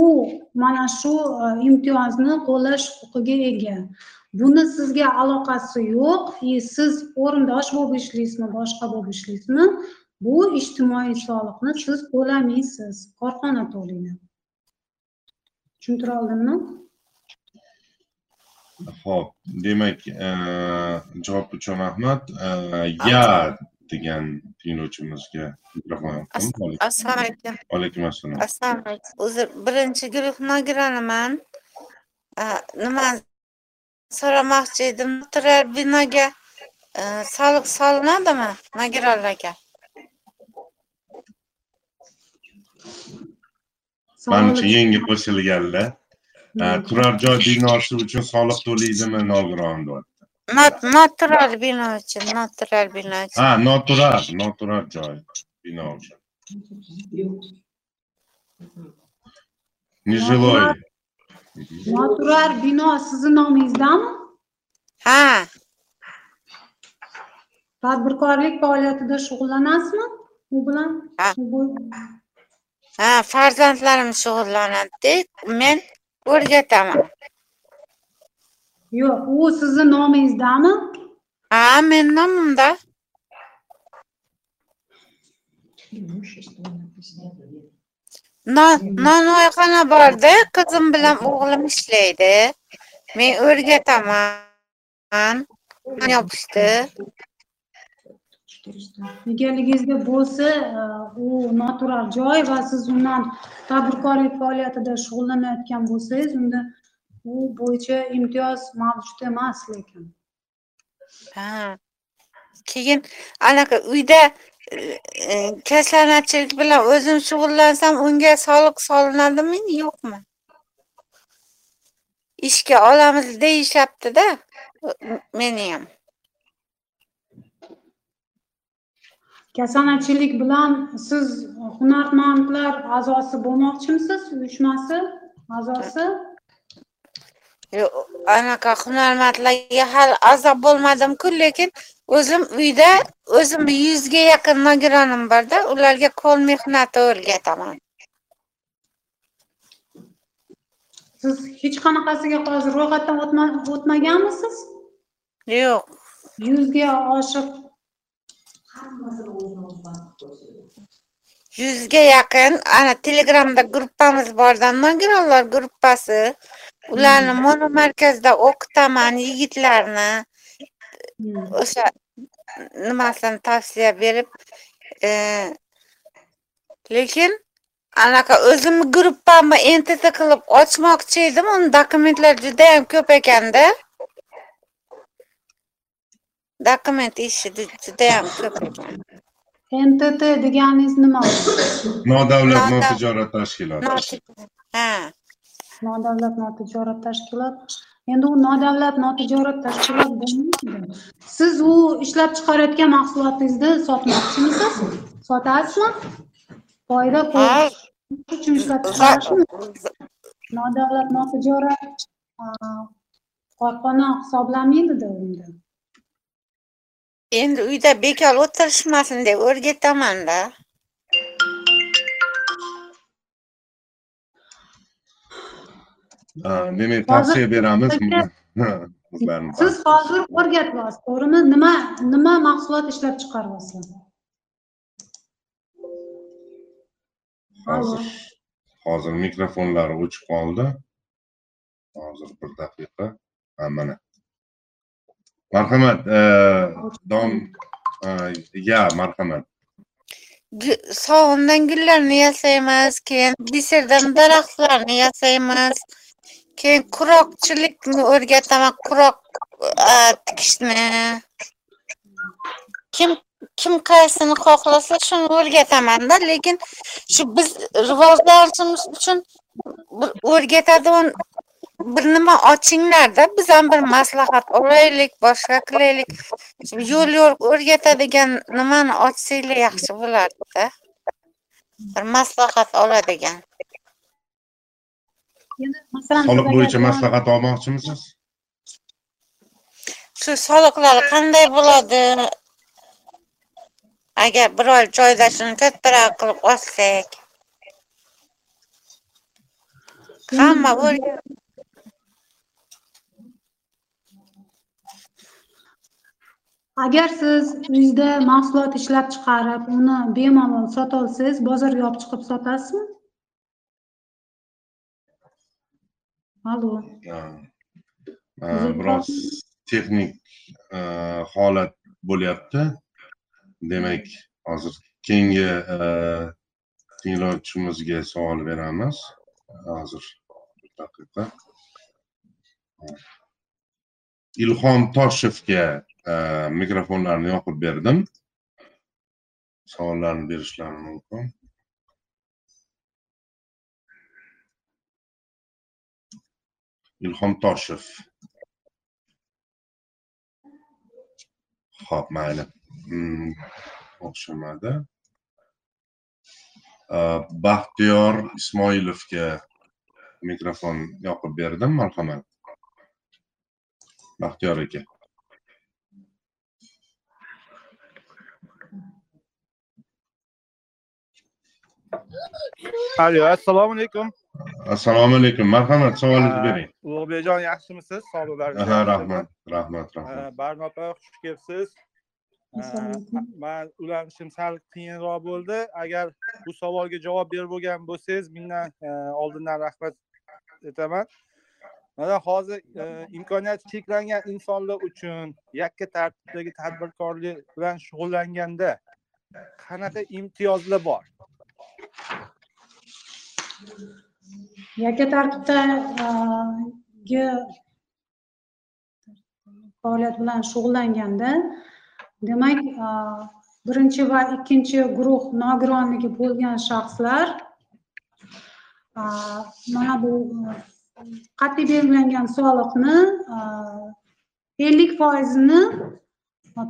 U mana shu e, imtiyozni qo'llash huquqiga ega. Buni sizga aloqasi yo'q. И siz o'rindosh bo'lib ishlaysizmi boshqa bo'lib ishlaysizmi? Bu ijtimoiy soliqni siz to'lamaysiz. Korxona to'laydi tushuntira oldimmi? Ho'p demak javob uchun rahmat ya degan tinglovchimizga mikrofon assalomu alaykum. Alaykum assalom assalomu alaykum. Uzr birinchi guruh nogironiman nima so'ramoqchi edim? Turar binoga e, soliq solinadimi nogironlarga? Manimcha yangi qo'shilganlar turar joy binosi uchun soliq to'laydimi nogiron deyapti Not- noturar bino uchun noturar bino uchun. Ha noturar noturar joy bino uchun. Нежилой noturar bino sizni nomingizdami ha. Tadbirkorlik faoliyatida shug'ullanasizmi? U bilan ha. farzandlarim shug'ullanadida men o'rgataman yo'q u sizni nomingizdami ha meni nomimda. Non nonvoyxona borda qizim bilan o'g'lim ishlaydi. Men o'rgataman. Yopishdi egaligingizda bo'lsa e, u natural joy va siz undan tadbirkorlik faoliyatida shug'ullanayotgan bo'lsangiz unda u bo'yicha imtiyoz mavjud emas lekin. Ha. Keyin anaqa uyda e, bilan o'zim shug'ullansam unga soliq solinadimi yo'qmi? Ishga olamiz deyishyaptida meniyam kasanachilik bilan siz hunarmandlar a'zosi bo'lmoqchimisiz uyushmasi a'zosi Yo'q, anaqa hunarmandlarga hali a'zo bo'lmadim-ku, lekin o'zim uyda o'zim yuzga yaqin nogironim borda, ularga qo'l mehnati o'rgataman. siz hech qanaqasiga hozir ro'yxatdan o'tma- o'tmaganmisiz Yo'q. yuzga oshiq Yuzga yaqin ana Telegramda gruppamiz borda, nogironlar gruppasi. Ularni monomarkazda o'qitaman yigitlarni. O'sha nimasini tavsiya berib, e, lekin anaqa o'zimni gruppamni entity qilib ochmoqchi edim. Uni dokumentlar juda ham ko'p ekanda. Dokument ishi juda ham ko'p ekan. ntt deganingiz nima nodavlat notijorat tashkiloti. Ha. nodavlat notijorat tashkilot. Endi u nodavlat notijorat tashkilot bo'lmaydi. Siz u ishlab chiqarayotgan mahsulotingizni sotmoqchimisiz? Sotasizmi? Foyda ko'rish uchun ishlab chiqarishmi? Nodavlat notijorat korxona hisoblanmaydida unda Endi uyda bekor o'tirishmasin deb o'rgataman-da. Ha, demak tavsiya beramiz. siz hozir o'rgatyapsiz to'g'rimi? Nima nima mahsulot ishlab chiqaryapsiz hozir hozir mikrofonlari o'chib qoldi. Hozir bir daqiqa. Ha mana marhamat e, dom e, ya marhamat Sovundan gullarni yasaymiz, keyin biserdan daraxtlarni yasaymiz. Keyin quroqchilikni o'rgataman, quroq a, tikishni. Kim kim qaysini xohlasa shuni o'rgataman-da, lekin shu biz rivojlanishimiz uchun o'rgatadigan bir nima ochinglar-da, biz ham bir maslahat olaylik, boshqa qilaylik. Yo'l yo'l o'rgatadigan nimani ochsanglar yaxshi bo'lardi-da. Bir maslahat oladigan. masalan soliq bo'yicha maslahat olmoqchimisiz Shu soliqlar qanday bo'ladi? Agar biror joyda shuni kattaroq qilib ochsak. Hamma agar siz uyingizda mahsulot ishlab chiqarib uni bemalol sotolsangiz bozorga olib chiqib sotasizmi? Allo Ha. E, biroz texnik e, holat bo'lyapti. Demak hozir keyingi e, tinglovchimizga savol beramiz. Hozir bir daqiqa ilhom toshevga e, mikrofonlarni yoqib berdim. Savollarni berishlari mumkin. Ilhom toshev. Ho'p mayli. Hmm, o'xshamadi. E, Baxtiyor ismoilovga mikrofon yoqib berdim marhamat. Baxtiyor aka. Alo, assalomu alaykum. assalomu alaykum. Marhamat savolingizni bering. Ulug'bekjon yaxshimisiz? Sog'liqlar aha rahmat rahmat rahmat. Barno opa xush kelibsiz? Man ulanishim sal qiyinroq bo'ldi. Agar bu savolga javob berib bo'lgan bo'lsangiz mendan e, oldindan rahmat aytaman mana hozir e, imkoniyati cheklangan insonlar uchun yakka tartibdagi tadbirkorlik bilan shug'ullanganda qanaqa imtiyozlar bor? Yakka tartibdagi faoliyat bilan shug'ullanganda demak birinchi va ikkinchi guruh nogironligi bo'lgan shaxslar mana bu qat'iy belgilangan soliqni ellik foizini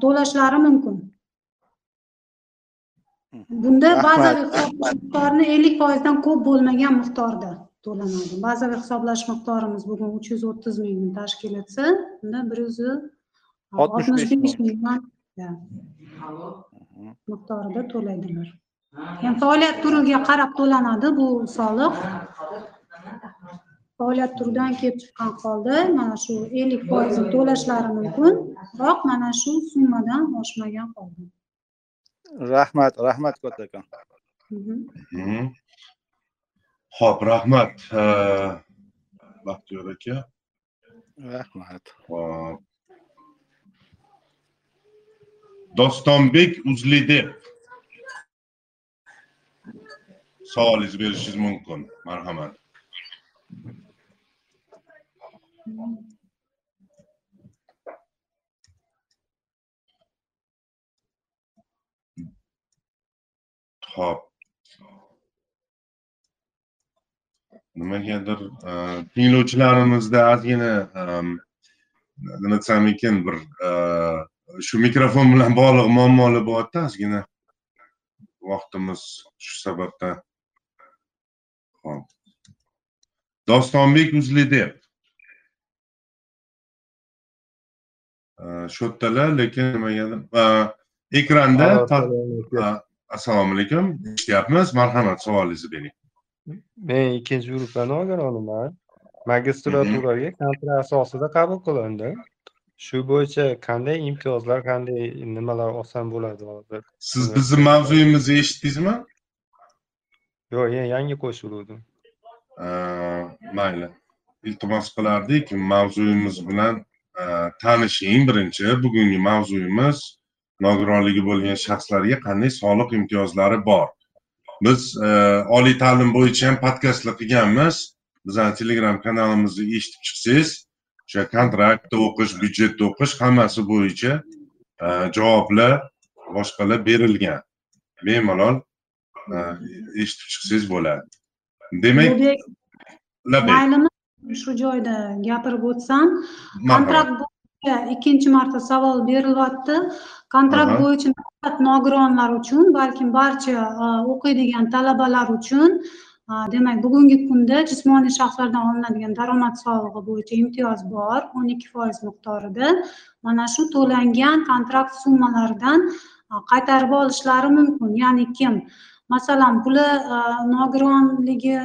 to'lashlari mumkin. Bunda bazaviy miqdorini ellik foizdan ko'p bo'lmagan miqdorda to'lanadi. Bazaviy hisoblash miqdorimiz bugun uch yuz o'ttiz mingni tashkil etsa unda bir yuz oltmish besh million miqdorida to'laydilar. Yani faoliyat turiga qarab to'lanadi bu soliq faoliyat turidan kelib chiqqan holda mana shu ellik foizni to'lashlari mumkin. Biroq mana shu summadan oshmagan holda. Rahmat rahmat kattakon ho'p rahmat baxtiyor aka. Rahmat. Hop dostonbek uzlidev savolingizni berishingiz mumkin. Marhamat Xo'p. Nimagadir e, tinglovchilarimizda ozgina e, nima desam ekan bir e, shu mikrofon bilan bog'liq muammolar bo'lyapti ozgina vaqtimiz shu sababdan. Ho'p. Dostonbek uzlidev shu yerdalar lekin nimagadir ekranda assalomu alaykum eshityapmiz marhamat savolingizni bering. Men ikkinchi guruhdan nogironman magistraturaga kontrakt asosida qabul qilindi shu bo'yicha qanday imtiyozlar qanday nimalar olsam bo'ladi hozir? Siz bizni mavzuyimizni eshitdingizmi? Yo'q men yangi qo'shiluvdim mayli. Iltimos qilardik mavzuyimiz bilan tanishing birinchi bugungi mavzuyimiz nogironligi bo'lgan shaxslarga qanday soliq imtiyozlari bor? Biz oliy ta'lim bo'yicha ham podkastlar qilganmiz. Bizani telegram kanalimizni eshitib chiqsangiz o'sha kontraktda o'qish byudjetda o'qish hammasi bo'yicha javoblar boshqalar berilgan. Bemalol eshitib chiqsangiz bo'ladi. Demak shu joyda gapirib o'tsam kontrakt bo'yicha ikkinchi marta savol berilyapti. Kontrakt bo'yicha nogironlar uchun balkim barcha o'qiydigan talabalar uchun demak bugungi kunda jismoniy shaxslardan olinadigan daromad solig'i bo'yicha imtiyoz bor o'n ikki foiz miqdorida. Mana shu to'langan kontrakt summalaridan qaytarib olishlari mumkin. Ya'ni kim? Masalan bular nogironligi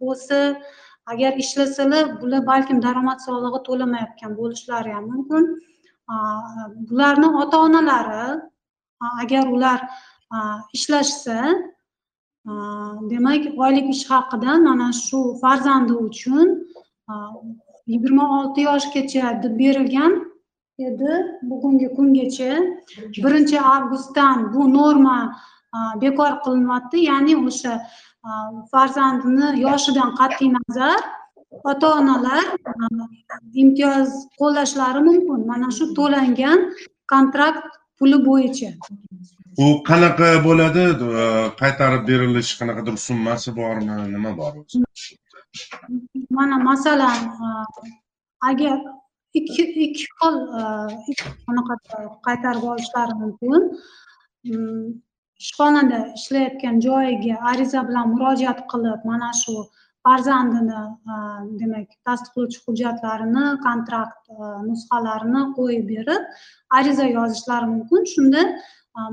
bo'lsa agar ishlasalar bular balkim daromad solig'i to'lamayotgan bo'lishlari ham mumkin. Bularni ota onalari agar ular ishlashsa demak oylik ish haqidan mana shu farzandi uchun yigirma olti yoshgacha deb berilgan edi bugungi kungacha. Birinchi avgustdan bu norma bekor qilinyapti ya'ni o'sha farzandini yoshidan qat'iy nazar ota onalar imtiyoz qo'llashlari mumkin. Mana shu to'langan kontrakt puli bo'yicha. U qanaqa bo'ladi? Qaytarib berilishi qanaqadir summasi bormi? Nima bor mana masalan agar ikki ikki xil qanaqa qaytarib olishlari mumkin ishxonada ishlayotgan joyiga ariza bilan murojaat qilib mana shu farzandini demak tasdiqlovchi hujjatlarini kontrakt nusxalarini qo'yib berib ariza yozishlari mumkin. Shunda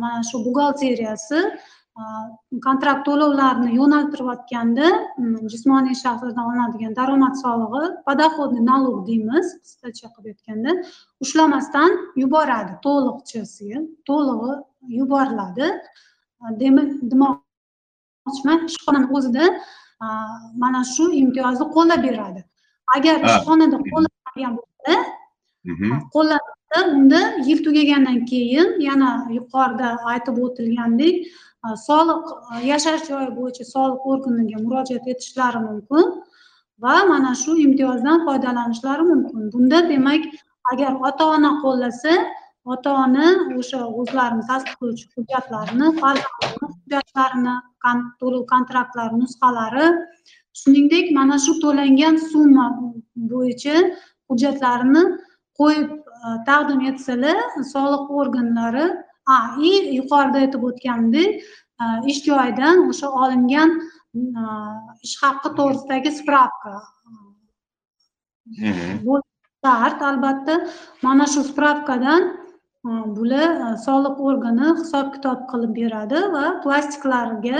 mana shu buxgalteriyasi kontrakt to'lovlarini yo'naltirayotganda jismoniy shaxslardan olinadigan daromad solig'i подоходный налог deymiz qisqacha qilib aytganda ushlamasdan yuboradi to'liqchasi to'lig'i yuboriladi. Demak demoqchiman ishxonani o'zida mana shu imtiyozni qo'llab beradi. Agar ishxonada qo'llanmagan bo'lsa qo'llanilsa unda yil tugagandan keyin yana yuqorida aytib o'tilgandek soliq yashash joyi bo'yicha soliq organiga murojaat etishlari mumkin va mana shu imtiyozdan foydalanishlari mumkin. Bunda demak agar ota ona qo'llasa ota ona o'sha o'zlarini tasdiqlovchi hujjatlarini hujjatlarini to'lov kontraktlari nusxalari. Shuningdek mana shu to'langan summa bo'yicha hujjatlarini qo'yib e, taqdim etsalar soliq organlari a и yuqorida aytib o'tgandek e, ish joyidan o'sha olingan e, ish haqqi to'g'risidagi spravka shart albatta mana shu spravkadan bular e, soliq organi hisob kitob qilib beradi va plastiklarga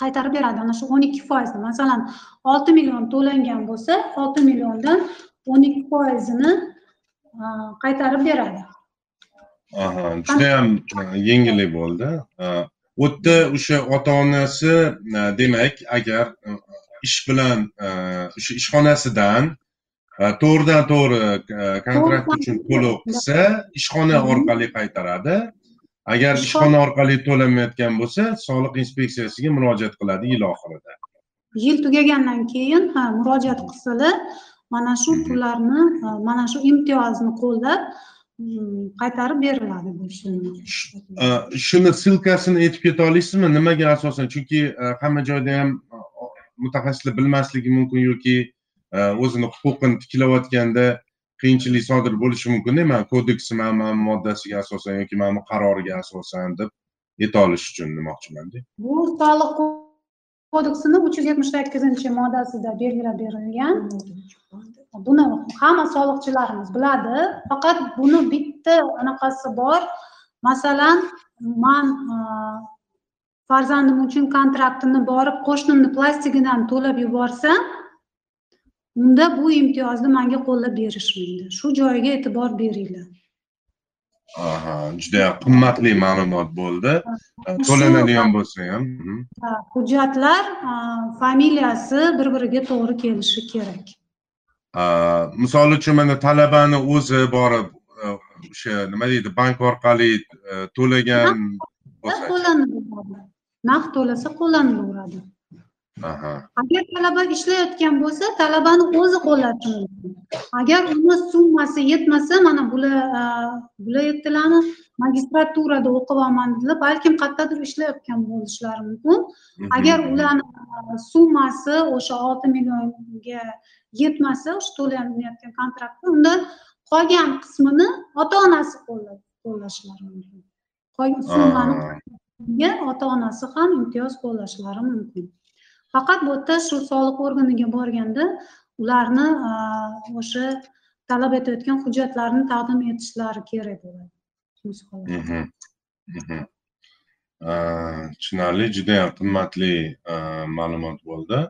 qaytarib beradi. Ana shu o'n ikki foizni. Masalan olti million to'langan bo'lsa olti milliondan o'n ikki foizini e, qaytarib beradi. Aha, judayam e, yengillik bo'ldi. U yerda o'sha ota onasi demak agar ish bilan o'sha ishxonasidan to'g'ridan to'g'ri e, kontrakt uchun to'lov qilsa ishxona orqali qaytaradi. Agar ishxona orqali to'lamayotgan bo'lsa, soliq inspeksiyasiga murojaat qiladi yil oxirida. yil tugagandan keyin ha murojaat qilsalar mana shu pullarni e, mana shu imtiyozni qo'llab qaytarib beriladi bu E, Shuni silkasini aytib keta olasizmi? Nimaga asosan? Chunki e, hamma joyda ham mutaxassislar bilmasligi mumkin yoki Э, o'zini huquqini tiklayotganda qiyinchilik sodir bo'lishi mumkin mana kodeksi mana mana moddasiga asosan yoki mana bu qaroriga asosan deb ayta olish uchun demoqchimanda bu soliq kodeksini uch yuz yetmish sakkizinchi moddasida belgilab berilgan. Buni hamma soliqchilarimiz biladi. Faqat buni bitta anaqasi bor. Masalan man e, farzandim uchun kontraktimni borib qo'shnimni plastigidan to'lab yuborsam unda bu imtiyozni menga qo'llab berishmaydi shu joyiga e'tibor beringlar. Aha juda qimmatli ma'lumot bo'ldi. To'lanadigan bo'lsa ham mhm. Hujjatlar familiyasi bir biriga to'g'ri kelishi kerak. Misol uchun mana talabani o'zi borib e, o'sha nima deydi bank orqali e, to'lagan bo'lsa qo'llanilaveradi naqd to'lasa qo'llanilaveradi agar talaba ishlayotgan bo'lsa talabani o'zi qo'llashi mumkin. Agar uni summasi yetmasa mana bular bular aytdilarmi magistraturada o'qiyapman dedilar balkim qayerdadir ishlayotgan bo'lishlari mumkin. Agar ularni summasi o'sha olti millionga yetmasa o'sha to'lanayotgan kontraktni unda qolgan qismini ota onasi qo'llashlari mumkin. Qolgan summani ota onasi ham imtiyoz qo'llashlari mumkin faqat bu yerda shu soliq organiga borganda ularni o'sha talab etayotgan hujjatlarni taqdim etishlari kerak bo'ladi. Nusxalar. Mhm. Mhm. A, tushunarli judayam qimmatli ma'lumot bo'ldi.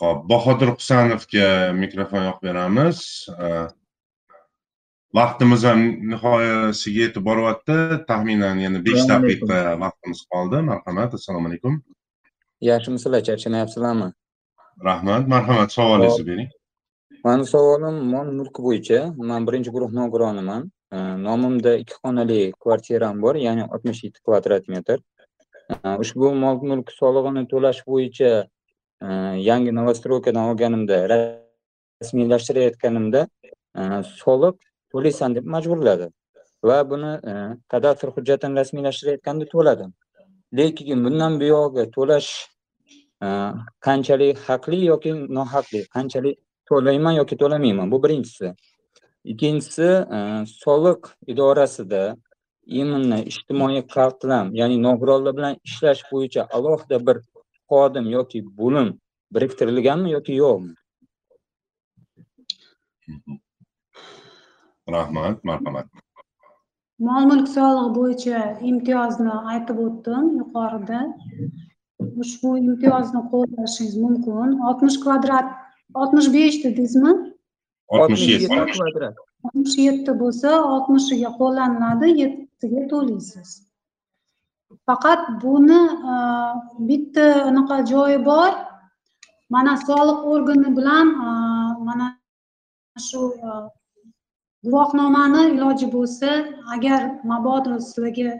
Ho'p bahodir husanovga mikrofon yoqib beramiz. Vaqtimiz ham nihoyasiga yetib boryapti taxminan yana besh daqiqa vaqtimiz qoldi. Marhamat assalomu alaykum yaxshimisizlar charchamayapsizlarmi rahmat marhamat savolingizni bering mani savolim mol mulk bo'yicha man birinchi guruh nogironiman nomimda ikki xonali kvartiram bor ya'ni oltmish yetti kvadrat metr. Ushbu mol mulk solig'ini to'lash bo'yicha yangi новостройкаdan olganimda rasmiylashtirayotganimda soliq to'laysan deb majburladi va buni kadastr hujjatini rasmiylashtirayotganda to'ladim. Lekin bundan buyog'i to'lash qanchalik haqli yoki nohaqli? Qanchalik to'layman yoki to'lamayman? Bu birinchisi. Ikkinchisi soliq idorasida именно ijtimoiy qatlam ya'ni nogironlar bilan ishlash bo'yicha alohida bir xodim yoki bo'lim biriktirilganmi yoki yo'qmi? Rahmat marhamat. Mol mulk solig'i bo'yicha imtiyozni aytib o'tdim yuqorida ushbu imtiyozni qo'llashingiz mumkin. Oltmish kvadrat oltmish besh dedingizmi oltmish yetti kvadrat. Oltmish yetti bo'lsa oltmishiga qo'llaniladi yettisiga to'laysiz. Faqat buni e, bitta anaqa joyi bor. Mana soliq organi bilan e, mana shu e, guvohnomani iloji bo'lsa agar mabodo sizlarga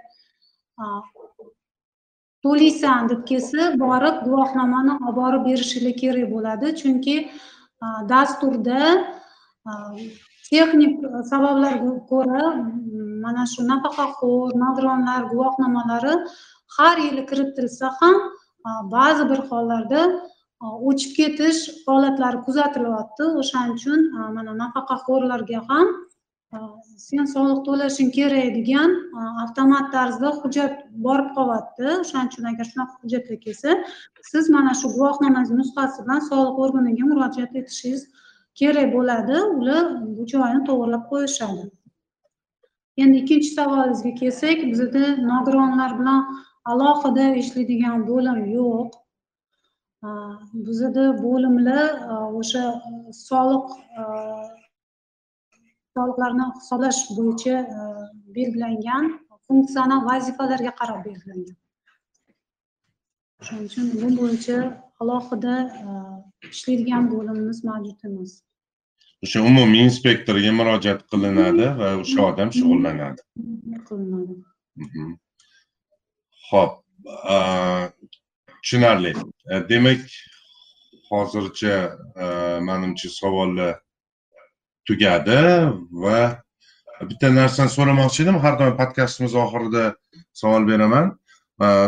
to'laysan deb kelsa borib guvohnomani olib borib berishinglar kerak bo'ladi. Chunki dasturda texnik sabablarga ko'ra mana shu nafaqaxo'r nogironlar guvohnomalari har yili kiritilsa ham ba'zi bir hollarda o'chib ketish holatlari kuzatilyapti. O'shaning uchun mana nafaqaxo'rlarga ham sen soliq to'lashing kerak degan avtomat tarzda hujjat borib qolyapti. O'shaning uchun agar shunaqa hujjatlar kelsa siz mana shu guvohnomangiz nusxasi bilan soliq organiga murojaat etishingiz kerak bo'ladi. Ular bu joyini to'g'irlab qo'yishadi. Endi ikkinchi savolingizga kelsak bizda nogironlar bilan alohida ishlaydigan bo'lim yo'q. Bizada bo'limlar o'sha soliq soliqlarni hisoblash bo'yicha belgilangan funksiyalar vazifalarga qarab belgilangan. Shuning uchun bu bo'yicha alohida ishlaydigan bo'limimiz mavjud emas. O'sha umumiy inspektorga murojaat qilinadi va o'sha odam shug'ullanadi. Qilinadi. Ho'p tushunarli. Demak hozircha manimcha savollar tugadi va bitta narsani so'ramoqchi edim. Har doim podkastimiz oxirida savol beraman.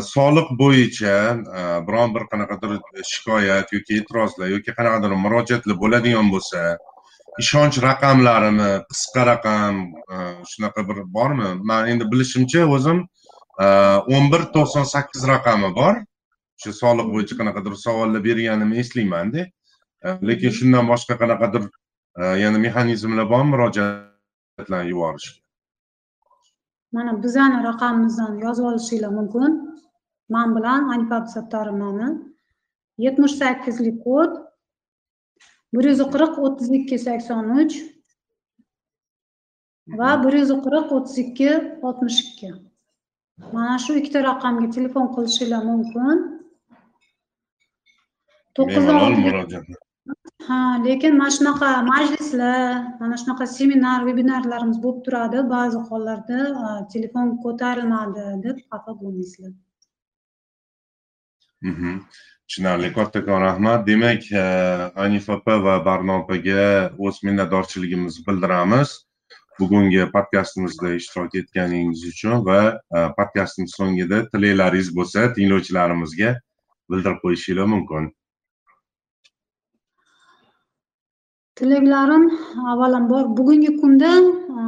Soliq bo'yicha e, biron bir qanaqadir shikoyat yoki e'tirozlar yoki qanaqadir murojaatlar bo'ladigan bo'lsa ishonch raqamlarimi qisqa raqam e, shunaqa bir bormi? Man endi bilishimcha o'zim e, o'n bir to'qson sakkiz raqami bor. O'sha soliq bo'yicha qanaqadir savollar berganimni eslaymanda. Lekin shundan boshqa qanaqadir yana mexanizmlar bormi murojaatlarni yuborishga mana bizani raqamimizdan yozib olishinglar mumkin man bilan anifa abdusattorovnani yetmish sakkizlik kod bir yuz qirq o'ttiz ikki sakson uch va bir yuz qirq o'ttiz ikki oltmish ikki mana shu ikkita raqamga telefon qilishinglar mumkin to'qqiz bemalol murojaat ha lekin mana shunaqa majlislar mana shunaqa seminar vebinarlarimiz bo'lib turadi. Ba'zi hollarda e, telefon ko'tarilmadi deb xafa bo'lmaysizlar mhm. tushunarli kattakon rahmat. Demak e, anifa opa va barno opaga o'z minnatdorchiligimizni bildiramiz. Bugungi podkastimizda ishtirok etganingiz uchun va e, podkastimiz so'ngida tilaklaringiz bo'lsa tinglovchilarimizga bildirib qo'yishinglar mumkin. Tilaklarim avvalambor bugungi kunda e,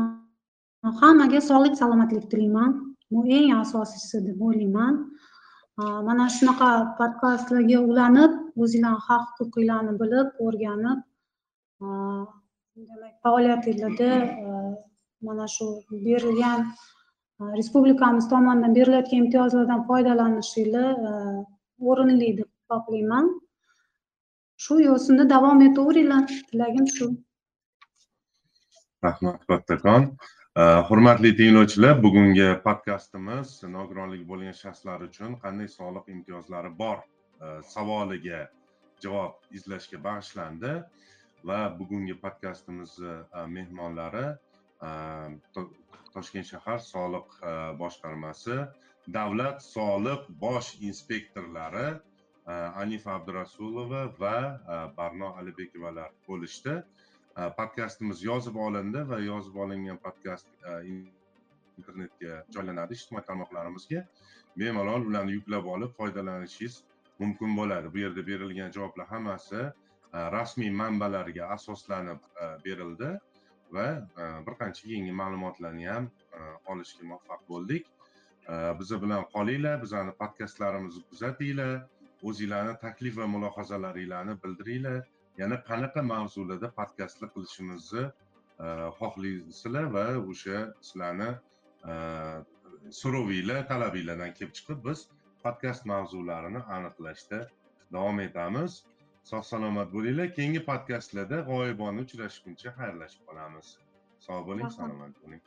hammaga sog'lik salomatlik tilayman. Bu eng asosiysi deb o'ylayman e, mana shunaqa podkastlarga ulanib o'zinglarni haq huquqinglarni bilib o'rganib e, demak faoliyatinglarda mana shu berilgan respublikamiz tomonidan berilayotgan imtiyozlardan foydalanishinglar o'rinli deb hisoblayman shu yo'sinda davom etaveringlar. Tilagim shu. Rahmat kattakon hurmatli tinglovchilar bugungi podkastimiz nogironligi bo'lgan shaxslar uchun qanday soliq imtiyozlari bor savoliga javob izlashga bag'ishlandi va bugungi podkastimizni e, mehmonlari e, toshkent shahar soliq e, boshqarmasi davlat soliq bosh inspektorlari anifa abdurasulova va barno alibekovalar bo'lishdi. Э, Podkastimiz yozib olindi va yozib olingan podkast э, internetga joylanadi ijtimoiy tarmoqlarimizga. Bemalol ularni yuklab olib foydalanishingiz mumkin bo'ladi. Bu yerda berilgan javoblar hammasi e, rasmiy manbalarga asoslanib e, berildi va e, bir qancha yangi ma'lumotlarni ham olishga muvaffaq bo'ldik. Biza bilan qolinglar bizani podkastlarimizni kuzatinglar. O'zinglarni taklif va mulohazalaringlarni bildiringlar. Yana qanaqa mavzularda podkastlar qilishimizni xohlaysizlar va o'sha sizlarni e, so'rovinglar talabinglardan kelib chiqib biz podkast mavzularini aniqlashda davom etamiz. Sog' salomat bo'linglar. Keyingi podkastlarda g'oyibona uchrashguncha xayrlashib qolamiz. Sog' bo'ling salomat bo'ling.